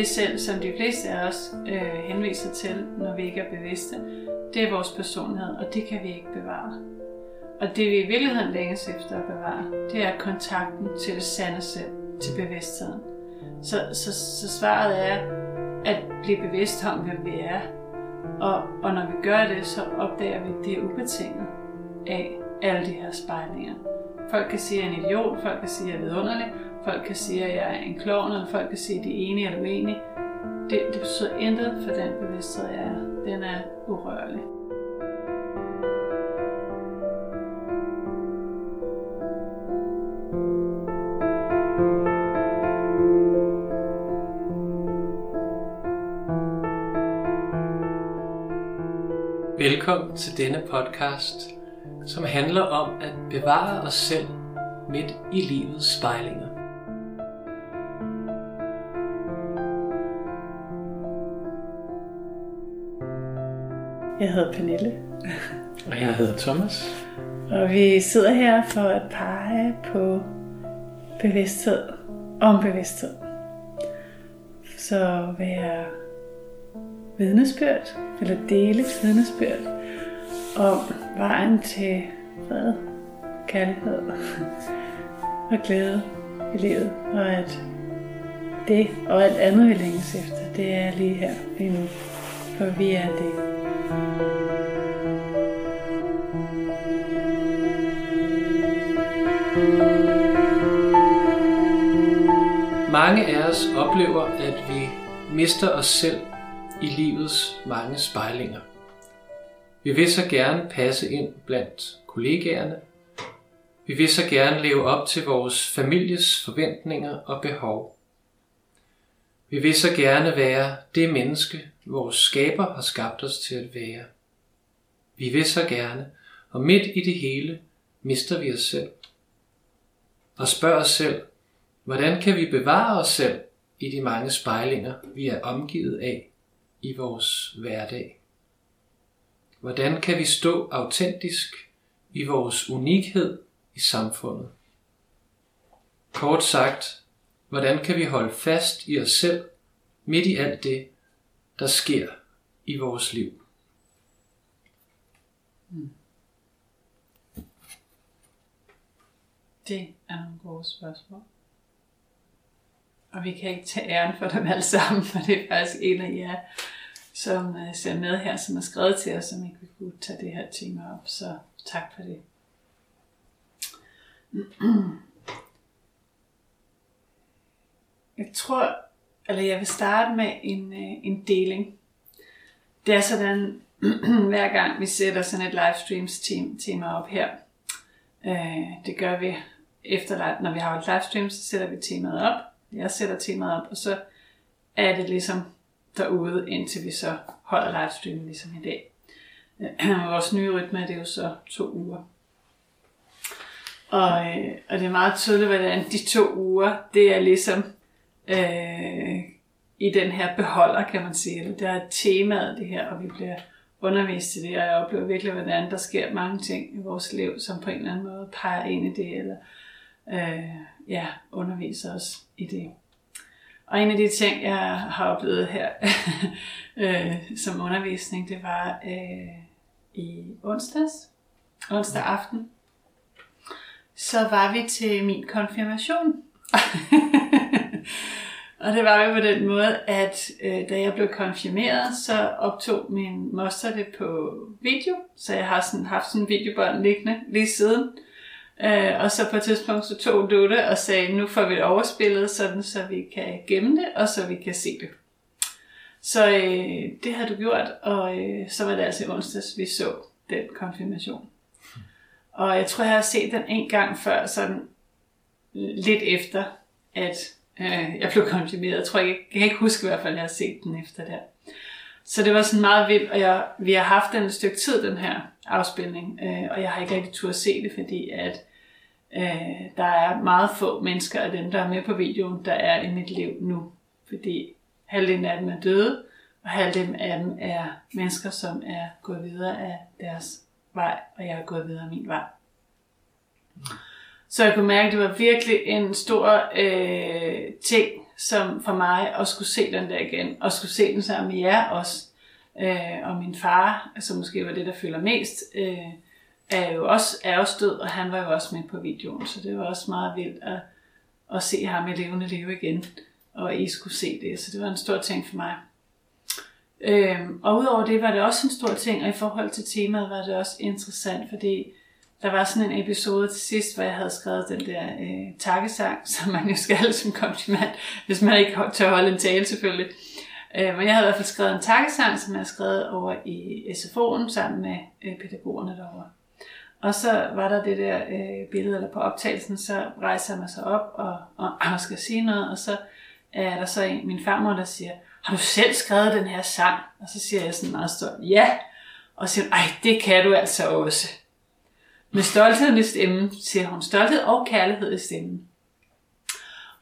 det selv, som de fleste af os øh, henviser til, når vi ikke er bevidste, det er vores personlighed, og det kan vi ikke bevare. Og det vi i virkeligheden længes efter at bevare, det er kontakten til det sande selv, til bevidstheden. Så, så, så svaret er at blive bevidst om, hvem vi er. Og, og når vi gør det, så opdager vi, at det er ubetinget af alle de her spejlinger. Folk kan sige, at jeg er en idiot, folk kan sige, at jeg er vidunderlig, folk kan sige, at jeg er en klovn, eller folk kan sige, at de er enige eller uenige. Det, det betyder intet for den bevidsthed, jeg er. Den er urørlig. Velkommen til denne podcast, som handler om at bevare os selv midt i livets spejlinger. Jeg hedder Pernille. Og jeg hedder Thomas. Og vi sidder her for at pege på bevidsthed om bevidsthed. Så være vidnesbyrd, eller dele vidnesbyrd om vejen til fred, kærlighed og glæde i livet, og at det og alt andet, vi længes efter, det er lige her, lige nu, for vi er det. Mange af os oplever, at vi mister os selv i livets mange spejlinger. Vi vil så gerne passe ind blandt kollegaerne. Vi vil så gerne leve op til vores families forventninger og behov. Vi vil så gerne være det menneske, vores skaber har skabt os til at være. Vi vil så gerne, og midt i det hele mister vi os selv. Og spørger os selv, hvordan kan vi bevare os selv i de mange spejlinger, vi er omgivet af i vores hverdag? Hvordan kan vi stå autentisk i vores unikhed i samfundet? Kort sagt, hvordan kan vi holde fast i os selv midt i alt det, der sker i vores liv? Det er nogle gode spørgsmål. Og vi kan ikke tage æren for dem alle sammen, for det er faktisk en af jer, som uh, ser med her, som har skrevet til os, som ikke vil kunne tage det her tema op. Så tak for det. Jeg tror, eller jeg vil starte med en, øh, en deling. Det er sådan, hver gang vi sætter sådan et livestreams tema op her, uh, det gør vi efter, når vi har et livestream, så sætter vi temaet op. Jeg sætter temaet op, og så er det ligesom derude, indtil vi så holder livestreamen ligesom i dag. Øh, vores nye rytme det er jo så to uger. Og, øh, og det er meget tydeligt, hvordan de to uger, det er ligesom øh, i den her beholder, kan man sige. Eller der er temaet det her, og vi bliver undervist i det, og jeg oplever virkelig, hvordan der sker mange ting i vores liv, som på en eller anden måde peger ind i det, eller øh, ja, underviser os i det. Og en af de ting, jeg har oplevet her øh, som undervisning, det var øh, i onsdags, onsdag aften, så var vi til min konfirmation. og det var jo på den måde, at øh, da jeg blev konfirmeret, så optog min moster det på video. Så jeg har sådan, haft sådan en videobånd liggende lige siden. Øh, og så på et tidspunkt så tog du det og sagde, nu får vi det overspillet, sådan så vi kan gemme det, og så vi kan se det. Så øh, det har du gjort, og øh, så var det altså i onsdags, vi så den konfirmation. Og jeg tror, jeg har set den en gang før, sådan lidt efter, at øh, jeg blev konfirmeret. Jeg tror, ikke, jeg kan ikke huske i hvert fald, at jeg har set den efter der. Så det var sådan meget vildt, og jeg, vi har haft den et stykke tid, den her afspilning, øh, og jeg har ikke rigtig tur at se det, fordi at øh, der er meget få mennesker af dem, der er med på videoen, der er i mit liv nu. Fordi halvdelen af dem er døde, og halvdelen af dem er mennesker, som er gået videre af deres vej, og jeg er gået videre af min vej. Så jeg kunne mærke, at det var virkelig en stor øh, ting, som for mig at skulle se den der igen, og skulle se den sammen med jer også. Øh, og min far, som måske var det, der føler mest, øh, er jo også, er også død, og han var jo også med på videoen, så det var også meget vildt at, at se ham i levende liv igen, og I skulle se det, så det var en stor ting for mig. Øhm, og udover det var det også en stor ting, og i forhold til temaet var det også interessant, fordi der var sådan en episode til sidst, hvor jeg havde skrevet den der øh, takkesang, som man jo skal som kompliment, hvis man ikke tør holde en tale selvfølgelig. Øh, men jeg havde i hvert fald skrevet en takkesang, som jeg havde skrevet over i SFO'en sammen med øh, pædagogerne derovre. Og så var der det der øh, billede, eller på optagelsen, så rejser jeg mig så op og, og, og skal sige noget, og så er der så en, min farmor, der siger, har du selv skrevet den her sang? Og så siger jeg sådan meget stolt, ja. Og så siger hun, ej, det kan du altså også. Med stolthed i stemmen, siger hun. Stolthed og kærlighed i stemmen.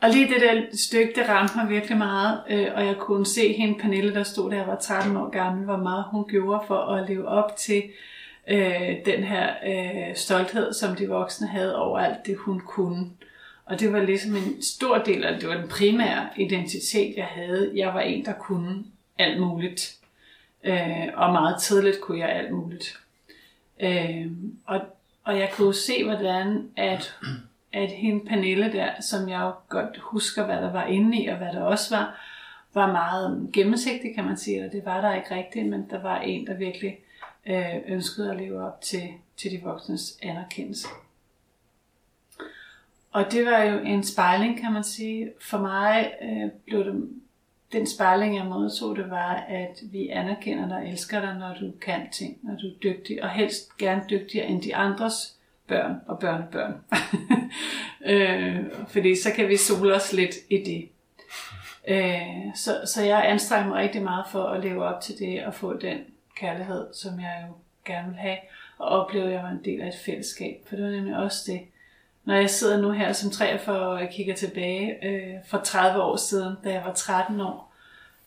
Og lige det der stykke, det ramte mig virkelig meget, øh, og jeg kunne se hende, Pernille, der stod der, jeg var 13 år gammel, hvor meget hun gjorde for at leve op til øh, den her øh, stolthed, som de voksne havde over alt det, hun kunne. Og det var ligesom en stor del af, det var den primære identitet, jeg havde. Jeg var en, der kunne alt muligt. Øh, og meget tidligt kunne jeg alt muligt. Øh, og, og jeg kunne se, hvordan at, at hende Pernille der, som jeg jo godt husker, hvad der var inde i, og hvad der også var, var meget gennemsigtig, kan man sige. og det var der ikke rigtigt, men der var en, der virkelig øh, ønskede at leve op til, til de voksnes anerkendelse. Og det var jo en spejling, kan man sige. For mig øh, blev det, den spejling, jeg modtog, det var, at vi anerkender dig og elsker dig, når du kan ting, når du er dygtig, og helst gerne dygtigere end de andres børn og børnebørn. øh, fordi så kan vi sole os lidt i det. Øh, så, så jeg anstrengte mig rigtig meget for at leve op til det og få den kærlighed, som jeg jo gerne vil have, og opleve, at jeg var en del af et fællesskab. For det var nemlig også det, når jeg sidder nu her som 43 og jeg kigger tilbage øh, for 30 år siden, da jeg var 13 år,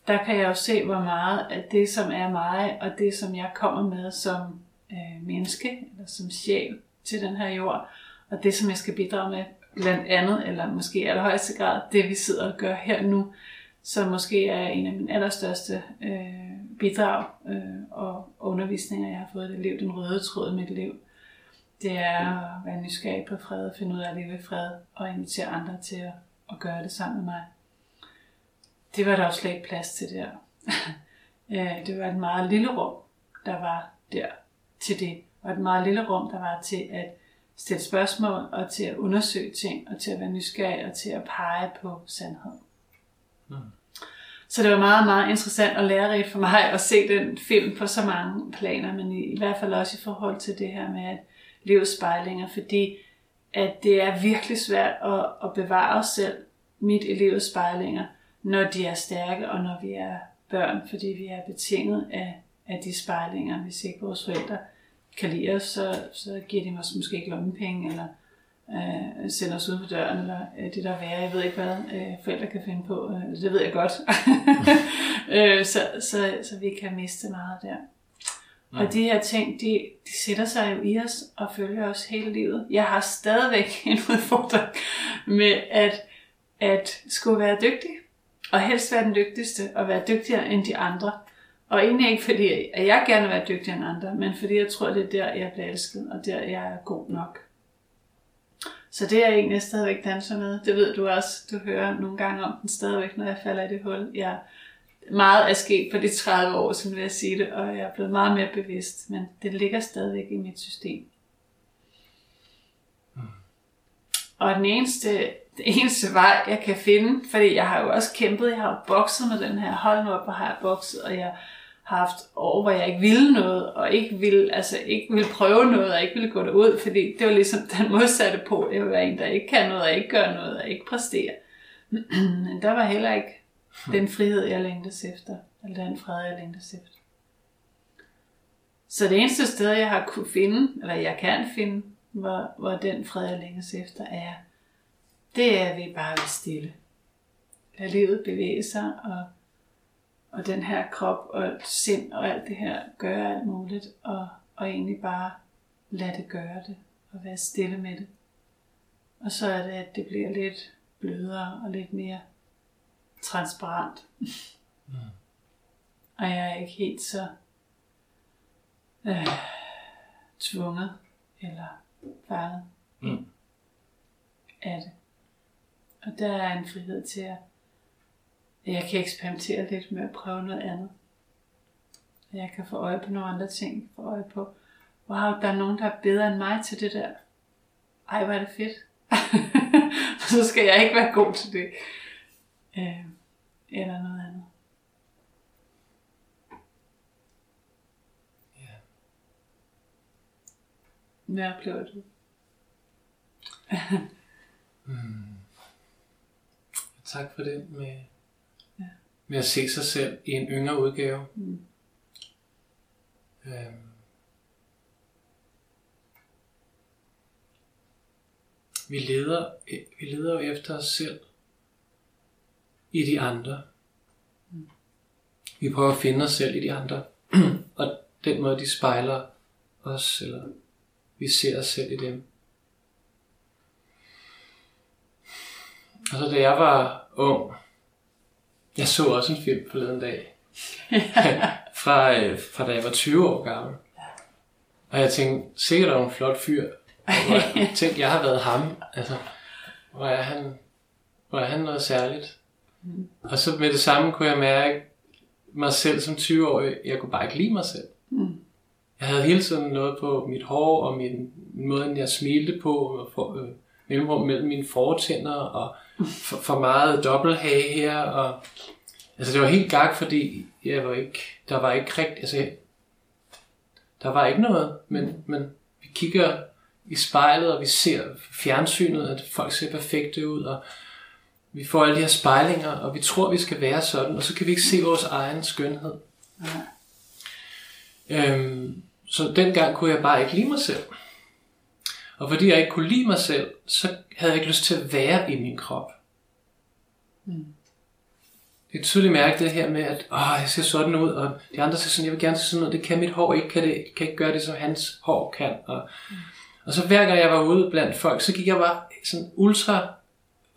der kan jeg jo se, hvor meget af det, som er mig, og det, som jeg kommer med som øh, menneske, eller som sjæl til den her jord, og det, som jeg skal bidrage med, blandt andet, eller måske i allerhøjeste grad, det vi sidder og gør her nu, som måske er en af mine allerstørste øh, bidrag øh, og undervisninger, jeg har fået i det liv, den røde tråd i mit liv det er at være nysgerrig på fred, finde ud af at leve i fred, og invitere andre til at, at gøre det sammen med mig. Det var der jo slet ikke plads til der. Øh, det var et meget lille rum, der var der til det. Og et meget lille rum, der var til at stille spørgsmål, og til at undersøge ting, og til at være nysgerrig, og til at pege på sandhed. Mm. Så det var meget, meget interessant og lærerigt for mig at se den film på så mange planer, men i, i hvert fald også i forhold til det her med, at leve spejlinger, fordi at det er virkelig svært at, at bevare os selv midt i livets spejlinger, når de er stærke og når vi er børn, fordi vi er betinget af, af de spejlinger. Hvis ikke vores forældre kan lide os, så, så giver de os måske ikke lommepenge, eller øh, sender os ud på døren, eller øh, det der værre. Jeg ved ikke, hvad øh, forældre kan finde på. Øh, det ved jeg godt. øh, så, så, så vi kan miste meget der. Mm. Og de her ting, de, de sætter sig jo i os og følger os hele livet. Jeg har stadigvæk en udfordring med at, at skulle være dygtig. Og helst være den dygtigste og være dygtigere end de andre. Og egentlig ikke fordi, at jeg gerne vil være dygtigere end andre, men fordi jeg tror, det er der, jeg bliver elsket, og der jeg er god nok. Så det er jeg egentlig stadigvæk danser med. Det ved du også. Du hører nogle gange om den stadigvæk, når jeg falder i det hul. Jeg meget er sket på de 30 år, som vil jeg sige det, og jeg er blevet meget mere bevidst, men det ligger stadigvæk i mit system. Mm. Og den eneste, det eneste vej, jeg kan finde, fordi jeg har jo også kæmpet, jeg har jo bokset med den her, hold nu op, hvor har jeg bokset, og jeg har haft år, hvor jeg ikke ville noget, og ikke ville, altså ikke ville prøve noget, og ikke ville gå derud, fordi det var ligesom den modsatte på, jeg være en, der ikke kan noget, og ikke gør noget, og ikke præstere. Men der var heller ikke den frihed, jeg længtes efter. Eller den fred, jeg længtes efter. Så det eneste sted, jeg har kunne finde, eller jeg kan finde, hvor, hvor den fred, jeg længes efter, er, det er ved bare at stille. Lad livet bevæge sig, og, og den her krop og sind og alt det her gøre alt muligt, og, og egentlig bare lade det gøre det, og være stille med det. Og så er det, at det bliver lidt blødere og lidt mere transparent. Mm. Og jeg er ikke helt så øh, tvunget eller fanget Mm. af det. Og der er en frihed til at jeg kan eksperimentere lidt med at prøve noget andet. Jeg kan få øje på nogle andre ting. Få øje på, wow, der er nogen, der er bedre end mig til det der. Ej, hvor er det fedt. så skal jeg ikke være god til det. Øh, eller noget andet. Ja. Hvad oplever du? Tak for det med. Med at se sig selv i en yngre udgave. Mm. Øhm. Vi leder, vi leder jo efter os selv i de andre. Vi prøver at finde os selv i de andre. og den måde, de spejler os, eller vi ser os selv i dem. Og så da jeg var ung, jeg så også en film forleden dag, fra, øh, fra da jeg var 20 år gammel. Og jeg tænkte, sikkert er en flot fyr. Og jeg tænkte, jeg har været ham. Altså, hvor er han, hvor er han noget særligt. Og så med det samme kunne jeg mærke mig selv som 20-årig. Jeg kunne bare ikke lide mig selv. Mm. Jeg havde hele tiden noget på mit hår og min min måde, jeg smilte på, og for, øh, mellemrum mellem mine fortænder, og for, for meget dobbelthage her, og altså det var helt gak, fordi jeg var ikke, der var ikke rigtig, altså der var ikke noget, men, men vi kigger i spejlet, og vi ser fjernsynet, at folk ser perfekte ud, og vi får alle de her spejlinger, og vi tror, vi skal være sådan, og så kan vi ikke se vores egen skønhed. Nej. Øhm, så dengang kunne jeg bare ikke lide mig selv. Og fordi jeg ikke kunne lide mig selv, så havde jeg ikke lyst til at være i min krop. Mm. Det er tydeligt mærke det her med, at Åh, jeg ser sådan ud, og de andre ser sådan, jeg vil gerne se sådan ud, det kan mit hår ikke, kan, det, kan ikke gøre det, som hans hår kan. Og, og så hver gang jeg var ude blandt folk, så gik jeg bare sådan ultra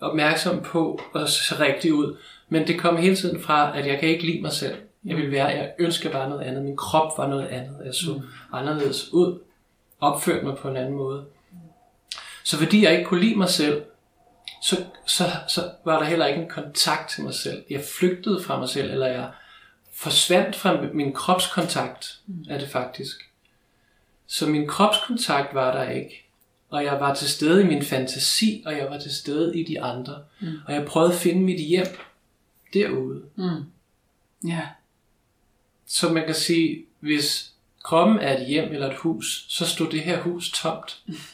opmærksom på at se rigtig ud. Men det kom hele tiden fra, at jeg kan ikke lide mig selv. Jeg vil være, jeg ønsker bare noget andet. Min krop var noget andet. Jeg så anderledes ud. Opførte mig på en anden måde. Så fordi jeg ikke kunne lide mig selv, så, så, så var der heller ikke en kontakt til mig selv. Jeg flygtede fra mig selv, eller jeg forsvandt fra min kropskontakt, er det faktisk. Så min kropskontakt var der ikke. Og jeg var til stede i min fantasi, og jeg var til stede i de andre. Mm. Og jeg prøvede at finde mit hjem derude. Mm. Ja. Så man kan sige, hvis kroppen er et hjem eller et hus, så stod det her hus tomt.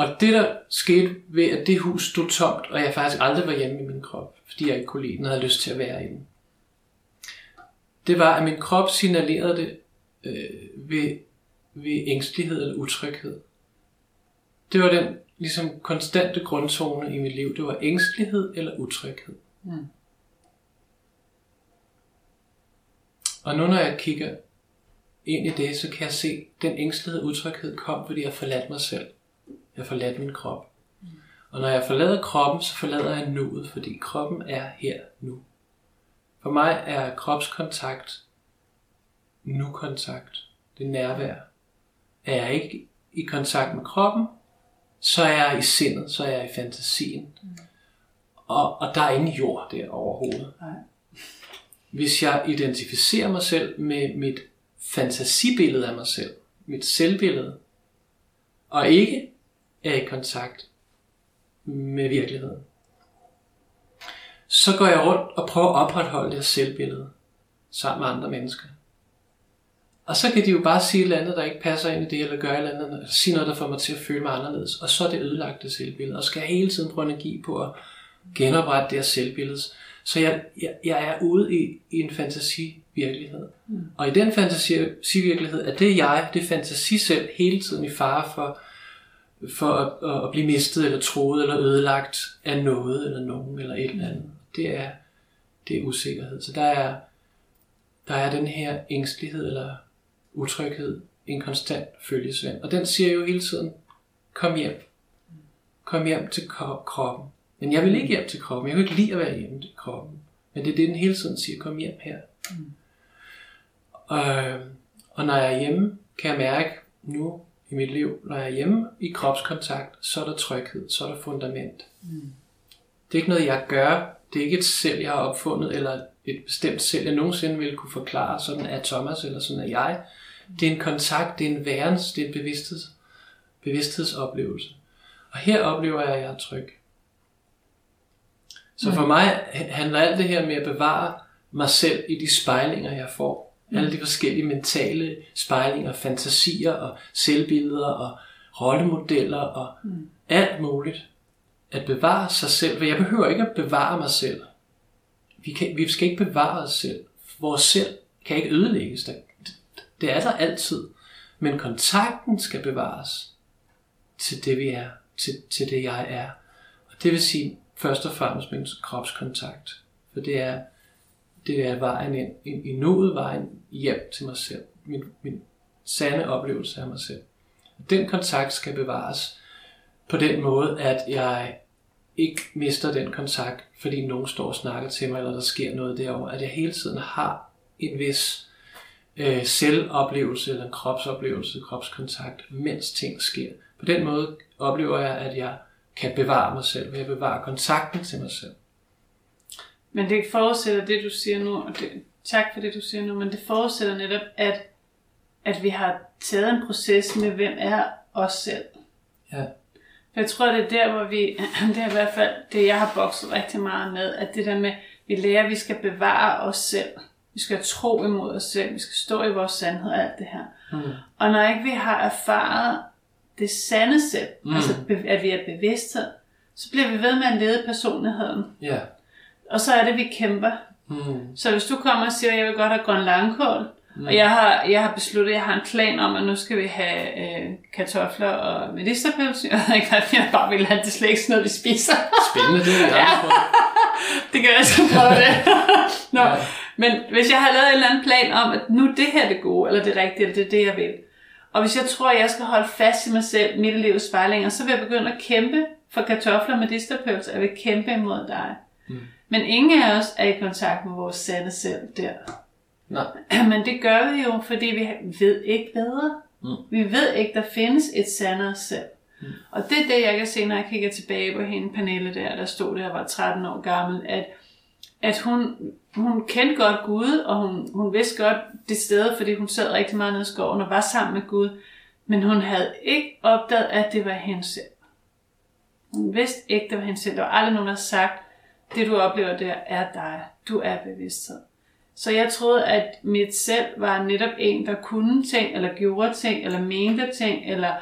Og det der skete ved, at det hus stod tomt, og jeg faktisk aldrig var hjemme i min krop, fordi jeg ikke kunne lide den og havde lyst til at være i den, det var, at min krop signalerede det øh, ved, ved ængstelighed eller utryghed. Det var den ligesom konstante grundtone i mit liv. Det var ængstelighed eller utryghed. Mm. Og nu når jeg kigger ind i det, så kan jeg se, at den ængstelighed og utryghed kom, fordi jeg forladt mig selv. Jeg har forladt min krop. Og når jeg forlader kroppen, så forlader jeg nuet, fordi kroppen er her nu. For mig er kropskontakt nu-kontakt. Det er nærvær. Er jeg ikke i kontakt med kroppen, så er jeg i sindet, så er jeg i fantasien. Og, og der er ingen jord der overhovedet. Nej. Hvis jeg identificerer mig selv med mit fantasibillede af mig selv, mit selvbillede, og ikke er i kontakt med virkeligheden, så går jeg rundt og prøver at opretholde det her selvbillede sammen med andre mennesker. Og så kan de jo bare sige et eller andet, der ikke passer ind i det, eller gøre et eller andet, eller sige noget, der får mig til at føle mig anderledes. Og så er det ødelagt det selvbillede, og skal jeg hele tiden bruge energi på at genoprette det her selvbillede. Så jeg, jeg, jeg er ude i, i en fantasivirkelighed. Mm. Og i den fantasivirkelighed er det jeg, det fantasi selv, hele tiden i fare for, for at, at, blive mistet, eller troet, eller ødelagt af noget, eller nogen, eller et eller andet. Det er, det er usikkerhed. Så der er, der er den her ængstelighed, eller utryghed, en konstant følgesvend. Og den siger jo hele tiden, kom hjem. Kom hjem til kro- kroppen. Men jeg vil ikke hjem til kroppen. Jeg kan ikke lide at være hjemme til kroppen. Men det er det, den hele tiden siger, kom hjem her. Mm. Og, og når jeg er hjemme, kan jeg mærke nu i mit liv, når jeg er hjemme i kropskontakt, så er der tryghed, så er der fundament. Mm. Det er ikke noget, jeg gør. Det er ikke et selv, jeg har opfundet, eller et bestemt selv, jeg nogensinde ville kunne forklare. Sådan er Thomas, eller sådan er jeg. Det er en kontakt, det er en værens, det er en bevidstheds, bevidsthedsoplevelse. Og her oplever jeg, at jeg er tryg. Så for mig handler alt det her med at bevare mig selv i de spejlinger, jeg får. Mm. Alle de forskellige mentale spejlinger, fantasier og selvbilleder og rollemodeller og mm. alt muligt. At bevare sig selv, for jeg behøver ikke at bevare mig selv. Vi, kan, vi skal ikke bevare os selv. Vores selv kan ikke ødelægges. Det er der altid. Men kontakten skal bevares til det vi er, til, til det jeg er. Og det vil sige først og fremmest min kropskontakt. For det er, det er vejen ind, ind i nået, vejen hjem til mig selv. Min, min sande oplevelse af mig selv. Den kontakt skal bevares på den måde, at jeg ikke mister den kontakt, fordi nogen står og snakker til mig, eller der sker noget derovre. At jeg hele tiden har en vis øh, selvoplevelse, eller en kropsoplevelse, kropskontakt, mens ting sker. På den måde oplever jeg, at jeg kan bevare mig selv, ved at bevare kontakten til mig selv. Men det forudsætter det, du siger nu, og det, tak for det, du siger nu, men det forudsætter netop, at, at vi har taget en proces med, hvem er os selv. Ja. For jeg tror, det er der, hvor vi, det er i hvert fald det, jeg har bokset rigtig meget med, at det der med, vi lærer, at vi skal bevare os selv. Vi skal tro imod os selv. Vi skal stå i vores sandhed og alt det her. Mm. Og når ikke vi har erfaret det sande selv, mm. altså at vi er bevidsthed, så bliver vi ved med at lede personligheden. Ja. Og så er det, vi kæmper. Mm. Så hvis du kommer og siger, at jeg vil godt have grøn langkål, mm. og jeg har, jeg har besluttet, at jeg har en plan om, at nu skal vi have øh, kartofler og medisterpølse. Jeg ved ikke, at jeg bare vil have det slet ikke sådan noget, vi spiser. Spændende, det er jeg ja. det kan jeg så prøve det. Nå. Ja. Men hvis jeg har lavet en eller anden plan om, at nu det her er det gode, eller det rigtige, eller det er det, jeg vil, og hvis jeg tror, at jeg skal holde fast i mig selv, mit livs spejlinger, så vil jeg begynde at kæmpe for kartofler med disterpølse. Jeg vil kæmpe imod dig. Mm. Men ingen af os er i kontakt med vores sande selv der. Nej. Men det gør vi jo, fordi vi ved ikke bedre. Mm. Vi ved ikke, der findes et sandere selv. Mm. Og det er det, jeg kan se, når jeg kigger tilbage på hende, Pernille der, der stod der, var 13 år gammel, at, at hun, hun kendte godt Gud, og hun, hun vidste godt det sted, fordi hun sad rigtig meget nede i skoven og var sammen med Gud. Men hun havde ikke opdaget, at det var hende selv. Hun vidste ikke, det var hende selv. Der var aldrig nogen, der havde sagt, det du oplever der er dig. Du er bevidsthed. Så jeg troede, at mit selv var netop en, der kunne ting, eller gjorde ting, eller mente ting, eller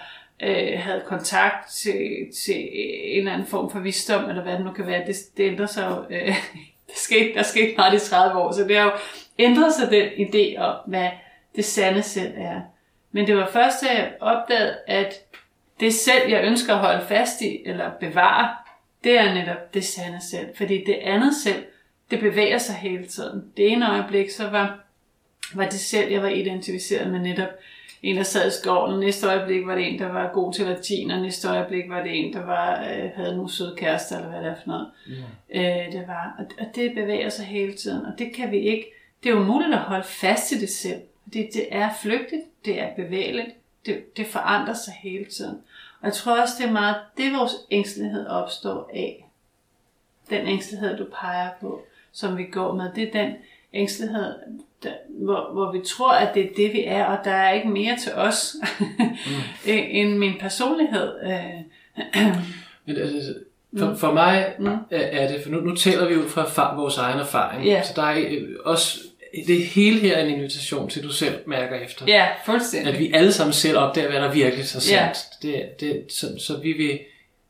øh, havde kontakt til, til en eller anden form for visdom, eller hvad det nu kan være. Det, det ændrer sig jo. Øh, der, skete, der skete meget i 30 år, så det har jo ændret sig den idé om, hvad det sande selv er. Men det var først, da jeg opdagede, at det selv, jeg ønsker at holde fast i, eller bevare, det er netop det sande selv. Fordi det andet selv, det bevæger sig hele tiden. Det ene øjeblik, så var, var det selv, jeg var identificeret med netop en, der sad i skoven. Næste øjeblik var det en, der var god til latin, og næste øjeblik var det en, der var, øh, havde nogle søde kærester, eller hvad det er for noget. Yeah. Øh, det var. Og, og det bevæger sig hele tiden, og det kan vi ikke. Det er jo muligt at holde fast i det selv. Fordi det er flygtigt, det er bevægeligt, det, det forandrer sig hele tiden. Og jeg tror også, det er meget det, vores ængstelighed opstår af. Den ængstelighed, du peger på, som vi går med, det er den ængstelighed, der, hvor, hvor vi tror, at det er det, vi er, og der er ikke mere til os, mm. end min personlighed. Men altså, for, for mig mm. er det, for nu, nu taler vi ud fra vores egen erfaring, yeah. så der er også det hele her er en invitation til, at du selv mærker efter. Ja, fuldstændig. At vi alle sammen selv opdager, hvad der virkelig er sandt. Ja. Det, det, så, så vi, vil,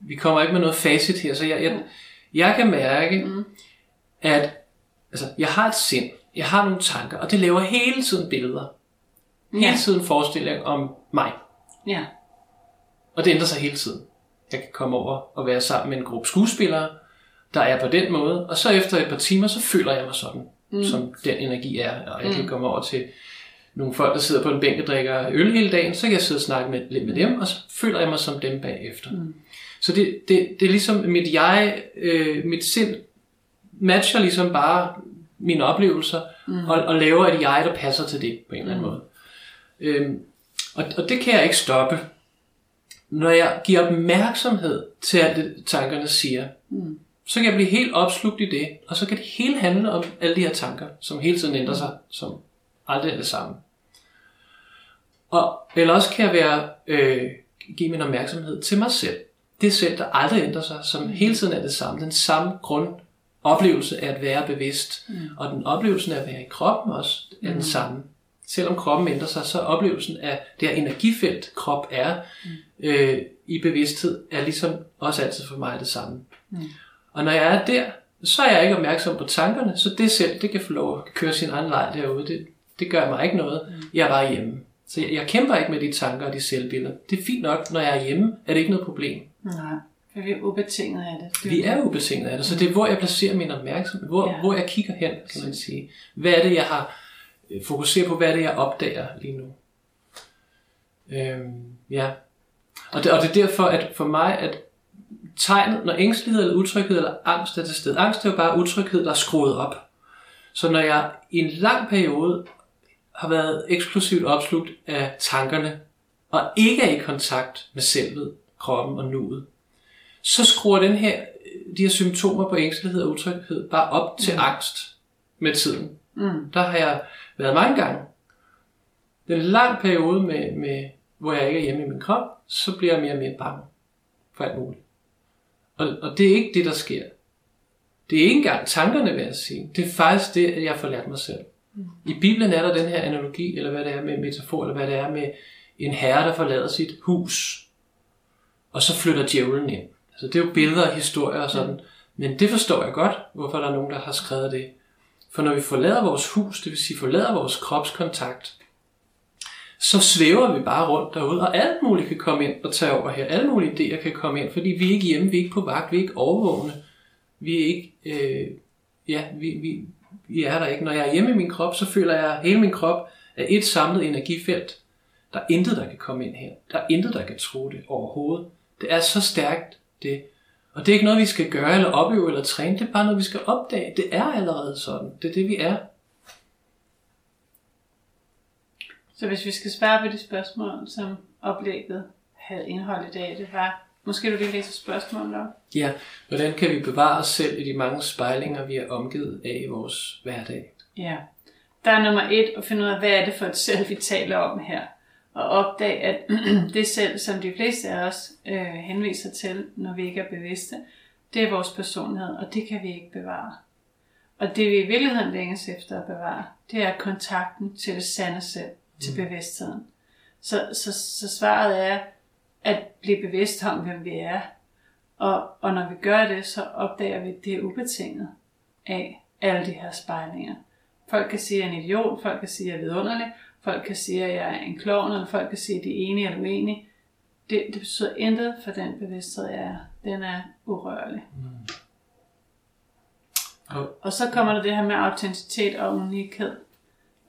vi kommer ikke med noget facit her. Så jeg, jeg, jeg kan mærke, mm. at altså, jeg har et sind. Jeg har nogle tanker, og det laver hele tiden billeder. Hele ja. tiden forestillinger om mig. Ja. Og det ændrer sig hele tiden. Jeg kan komme over og være sammen med en gruppe skuespillere, der er på den måde, og så efter et par timer, så føler jeg mig sådan mm. som den energi er. Og jeg kan mm. komme over til nogle folk, der sidder på en bænk og drikker øl hele dagen, så kan jeg sidde og snakke med, lidt med dem, og så føler jeg mig som dem bagefter. Mm. Så Så det, det, det er ligesom mit jeg, øh, mit sind matcher ligesom bare mine oplevelser, mm. og, og laver et jeg, der passer til det på en eller anden mm. måde. Øhm, og, og det kan jeg ikke stoppe. Når jeg giver opmærksomhed til alt det, tankerne siger, mm. Så kan jeg blive helt opslugt i det, og så kan det hele handle om alle de her tanker, som hele tiden ændrer sig, som aldrig er det samme. Og, eller også kan jeg være, øh, give min opmærksomhed til mig selv. Det selv, der aldrig ændrer sig, som hele tiden er det samme. Den samme grund oplevelse af at være bevidst. Mm. Og den oplevelse af at være i kroppen også er mm. den samme. Selvom kroppen ændrer sig, så oplevelsen af det her energifelt, krop er mm. øh, i bevidsthed, er ligesom også altid for mig det samme. Mm. Og når jeg er der, så er jeg ikke opmærksom på tankerne, så det selv, det kan få lov at køre sin egen leg derude. Det, det gør mig ikke noget. Mm. Jeg er bare hjemme. Så jeg, jeg kæmper ikke med de tanker og de selvbilleder. Det er fint nok, når jeg er hjemme, er det ikke noget problem. Nej. For vi er ubetinget af det. det vi er ubetinget af det, så det er hvor jeg placerer min opmærksomhed, hvor, ja. hvor jeg kigger hen, kan man sige. Hvad er det, jeg har øh, fokuseret på, hvad er det, jeg opdager lige nu. Øhm, ja. Og det, og det er derfor, at for mig, at tegnet, når ængstelighed eller utryghed eller angst er til stede. Angst er jo bare utryghed, der er skruet op. Så når jeg i en lang periode har været eksplosivt opslugt af tankerne, og ikke er i kontakt med selvet, kroppen og nuet, så skruer den her, de her symptomer på ængstelighed og utryghed bare op til mm. angst med tiden. Mm. Der har jeg været mange gange. Det er en lang periode, med, med, hvor jeg ikke er hjemme i min krop, så bliver jeg mere og mere bange for alt muligt. Og, og det er ikke det, der sker. Det er ikke engang tankerne, vil jeg sige. Det er faktisk det, at jeg får lært mig selv. I Bibelen er der den her analogi, eller hvad det er med metafor, eller hvad det er med en herre, der forlader sit hus, og så flytter djævlen ind. Så det er jo billeder og historier og sådan. Men det forstår jeg godt, hvorfor der er nogen, der har skrevet det. For når vi forlader vores hus, det vil sige forlader vores kropskontakt, så svæver vi bare rundt derude, og alt muligt kan komme ind og tage over her. Alle mulige idéer kan komme ind, fordi vi er ikke hjemme, vi er ikke på vagt, vi er ikke overvågne. Vi er ikke, øh, ja, vi, vi, vi er der ikke. Når jeg er hjemme i min krop, så føler jeg, at hele min krop er et samlet energifelt. Der er intet, der kan komme ind her. Der er intet, der kan tro det overhovedet. Det er så stærkt, det. Og det er ikke noget, vi skal gøre, eller opøve, eller træne. Det er bare noget, vi skal opdage. Det er allerede sådan. Det er det, vi er. Så hvis vi skal svare på de spørgsmål, som oplægget havde indhold i dag, det var, måske du lige læse spørgsmålet op? Ja, hvordan kan vi bevare os selv i de mange spejlinger, vi er omgivet af i vores hverdag? Ja, der er nummer et at finde ud af, hvad er det for et selv, vi taler om her og opdage, at det selv, som de fleste af os øh, henviser til, når vi ikke er bevidste, det er vores personlighed, og det kan vi ikke bevare. Og det vi i virkeligheden længes efter at bevare, det er kontakten til det sande selv, til mm. bevidstheden. Så, så, så svaret er at blive bevidst om, hvem vi er. Og, og når vi gør det, så opdager vi, at det er ubetinget af alle de her spejlinger. Folk kan sige, at jeg er en idiot, folk kan sige, at jeg er vidunderlig, Folk kan sige, at jeg er en klovn, eller folk kan sige, at de er enige eller uenige. Det, det betyder intet for den bevidsthed, jeg er. Den er urørlig. Mm. Og, og så kommer der det her med autenticitet og unikhed,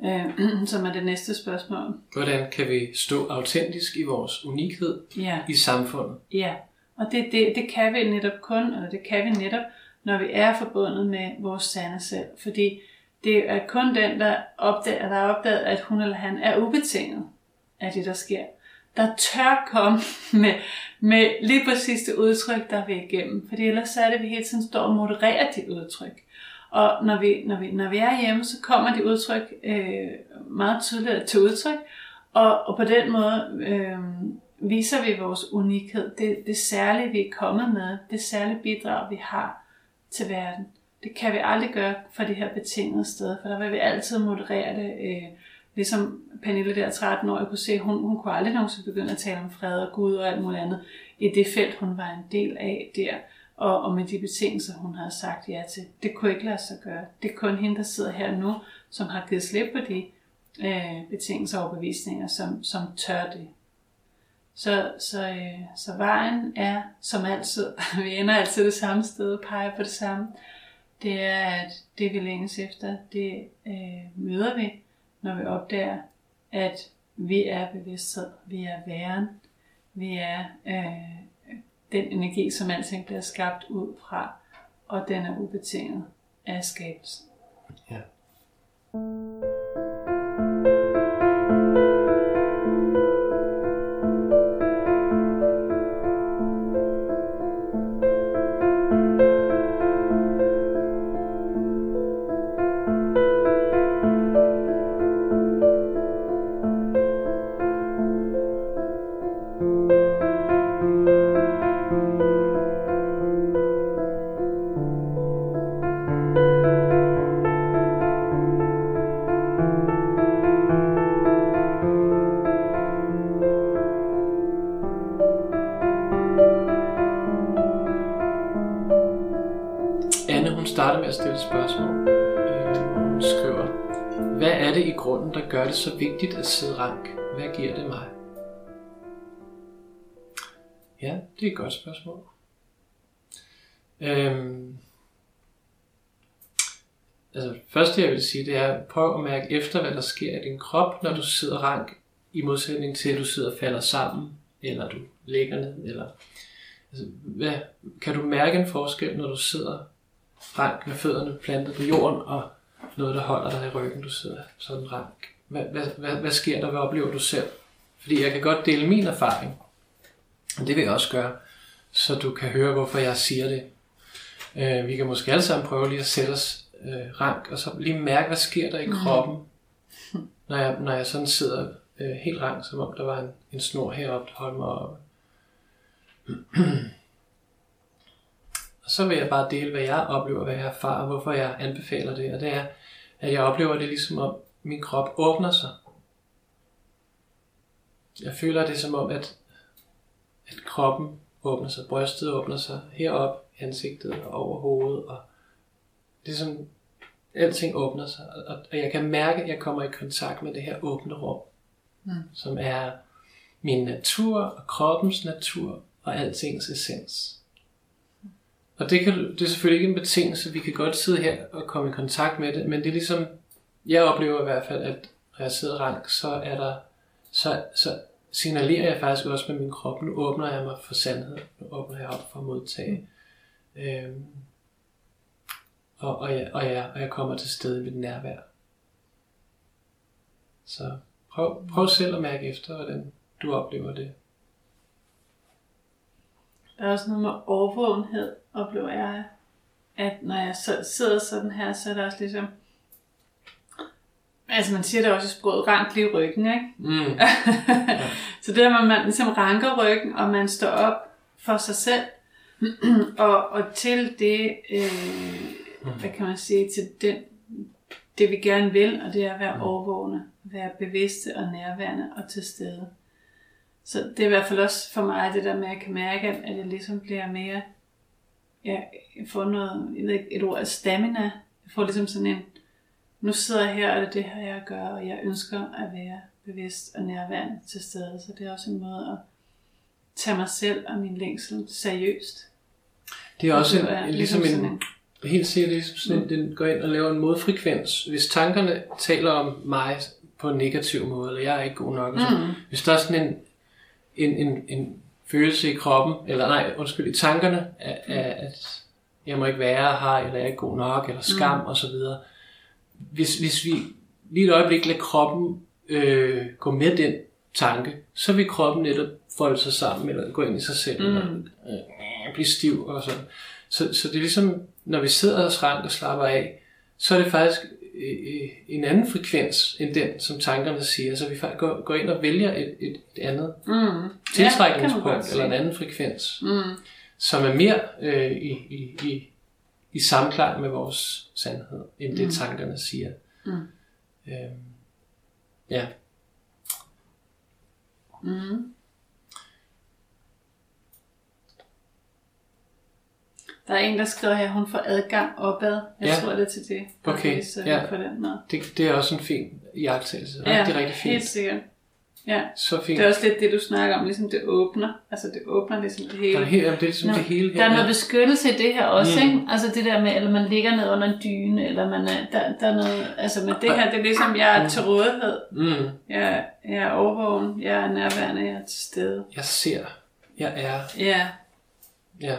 øh, som er det næste spørgsmål. Hvordan kan vi stå autentisk i vores unikhed ja. i samfundet? Ja, og det, det, det kan vi netop kun, eller det kan vi netop, når vi er forbundet med vores sande selv. Fordi det er kun den, der, opdager, der har opdaget, at hun eller han er ubetinget af det, der sker. Der tør komme med, med lige præcis det udtryk, der vil igennem. Fordi ellers er det, at vi hele tiden står og modererer de udtryk. Og når vi, når vi, når vi er hjemme, så kommer de udtryk øh, meget tydeligt til udtryk. Og, og på den måde øh, viser vi vores unikhed. Det, det særlige, vi er kommet med. Det særlige bidrag, vi har til verden. Det kan vi aldrig gøre for det her betingede sted, for der vil vi altid moderere det. Øh, ligesom Pernille der 13 år, jeg kunne se, hun, hun kunne aldrig nogensinde begynde at tale om fred og Gud og alt muligt andet i det felt, hun var en del af der. Og, og med de betingelser, hun havde sagt ja til. Det kunne ikke lade sig gøre. Det er kun hende, der sidder her nu, som har givet slip på de øh, betingelser og bevisninger, som, som tør det. Så, så, øh, så vejen er som altid, vi ender altid det samme sted og peger på det samme det er, at det vi længes efter, det øh, møder vi, når vi opdager, at vi er bevidsthed, vi er væren, vi er øh, den energi, som alting bliver skabt ud fra, og den er ubetinget af skabelsen. Ja. Altid rank? Hvad giver det mig? Ja, det er et godt spørgsmål. Øhm, altså, første jeg vil sige, det er, prøv at mærke efter, hvad der sker i din krop, når du sidder rank, i modsætning til, at du sidder og falder sammen, eller du ligger ned, eller... Altså, hvad, kan du mærke en forskel, når du sidder rank med fødderne plantet på jorden, og noget, der holder dig i ryggen, du sidder sådan rank. Hvad, hvad, hvad, hvad sker der? Hvad oplever du selv? Fordi jeg kan godt dele min erfaring, og det vil jeg også gøre, så du kan høre, hvorfor jeg siger det. Øh, vi kan måske alle sammen prøve lige at sætte os øh, rank, og så lige mærke, hvad sker der i kroppen, når jeg, når jeg sådan sidder øh, helt rank, som om der var en, en snor heroppe, der holdt mig oppe. Og så vil jeg bare dele, hvad jeg oplever, hvad jeg erfarer, hvorfor jeg anbefaler det. Og det er, at jeg oplever det ligesom om, min krop åbner sig. Jeg føler det som om, at, at kroppen åbner sig, brystet åbner sig herop ansigtet og over hovedet. Og det er som, alting åbner sig. Og, og jeg kan mærke, at jeg kommer i kontakt med det her åbne rum, mm. som er min natur og kroppens natur og altings essens. Og det, kan, det er selvfølgelig ikke en betingelse. Vi kan godt sidde her og komme i kontakt med det, men det er ligesom, jeg oplever i hvert fald, at når jeg sidder rank, så er der, så, så signalerer jeg faktisk også med min krop, nu åbner jeg mig for sandhed, nu åbner jeg op for at modtage. Mm. Øhm, og, og, jeg, og, jeg, og jeg kommer til stede i mit nærvær. Så prøv, prøv selv at mærke efter, hvordan du oplever det. Der er også noget med overvågenhed, oplever jeg, at når jeg så, sidder sådan her, så er der også ligesom, altså man siger det også i sproget, rank lige ryggen, ikke? Mm. så det der med, at man ligesom ranker ryggen, og man står op for sig selv, og, og til det, øh, hvad kan man sige, til den, det vi gerne vil, og det er at være overvågende, være bevidste og nærværende og til stede. Så det er i hvert fald også for mig det der med, at jeg kan mærke, at jeg ligesom bliver mere, ja, jeg får noget, jeg ved ikke, et ord af stamina. Jeg får ligesom sådan en, nu sidder jeg her, og det er det her, jeg gør, og jeg ønsker at være bevidst og nærværende til stede. Så det er også en måde at tage mig selv og min længsel seriøst. Det er også en, er en, ligesom sådan en, helt sikkert ligesom sådan en, den går ind og laver en modfrekvens. Hvis tankerne taler om mig på en negativ måde, eller jeg er ikke god nok, og så, Mm. hvis der er sådan en, en, en, en følelse i kroppen, eller nej, undskyld, i tankerne, af, af, at jeg må ikke være her, eller jeg er ikke god nok, eller skam, mm. og så videre. Hvis, hvis vi lige et øjeblik lader kroppen øh, gå med den tanke, så vil kroppen netop folde sig sammen, eller gå ind i sig selv, mm. eller øh, blive stiv og sådan. Så, så det er ligesom, når vi sidder og rank og slapper af, så er det faktisk øh, en anden frekvens end den, som tankerne siger. Så vi faktisk går, går ind og vælger et, et, et andet Mm. tiltrækningspunkt, Ja, eller en anden frekvens, Mm. som er mere øh, i, i, i, i samklang med vores sandhed, end det tankerne siger. Mm. Øhm, ja. Mm. Der er en, der skriver her, hun får adgang opad. Jeg Ja. tror, det er til det. Okay, er så ja. på den måde. Det, det er også en fin iagttagelse. Rigtig, rigtig fint. helt sikkert. Ja, Så fint. det er også lidt det, du snakker om, ligesom det åbner. Altså det åbner ligesom det hele. Der er, helt, det er ligesom Nå, det hele Der her. er noget beskyttelse i det her også, Mm. mm. ikke? Altså det der med, eller man ligger ned under en dyne, eller man er, der, der er noget, altså med det her, det er ligesom, jeg er til rådighed. Mm. Jeg, jeg er overvågen, jeg er nærværende, jeg er til stede. Jeg ser. Jeg er. Ja, Ja.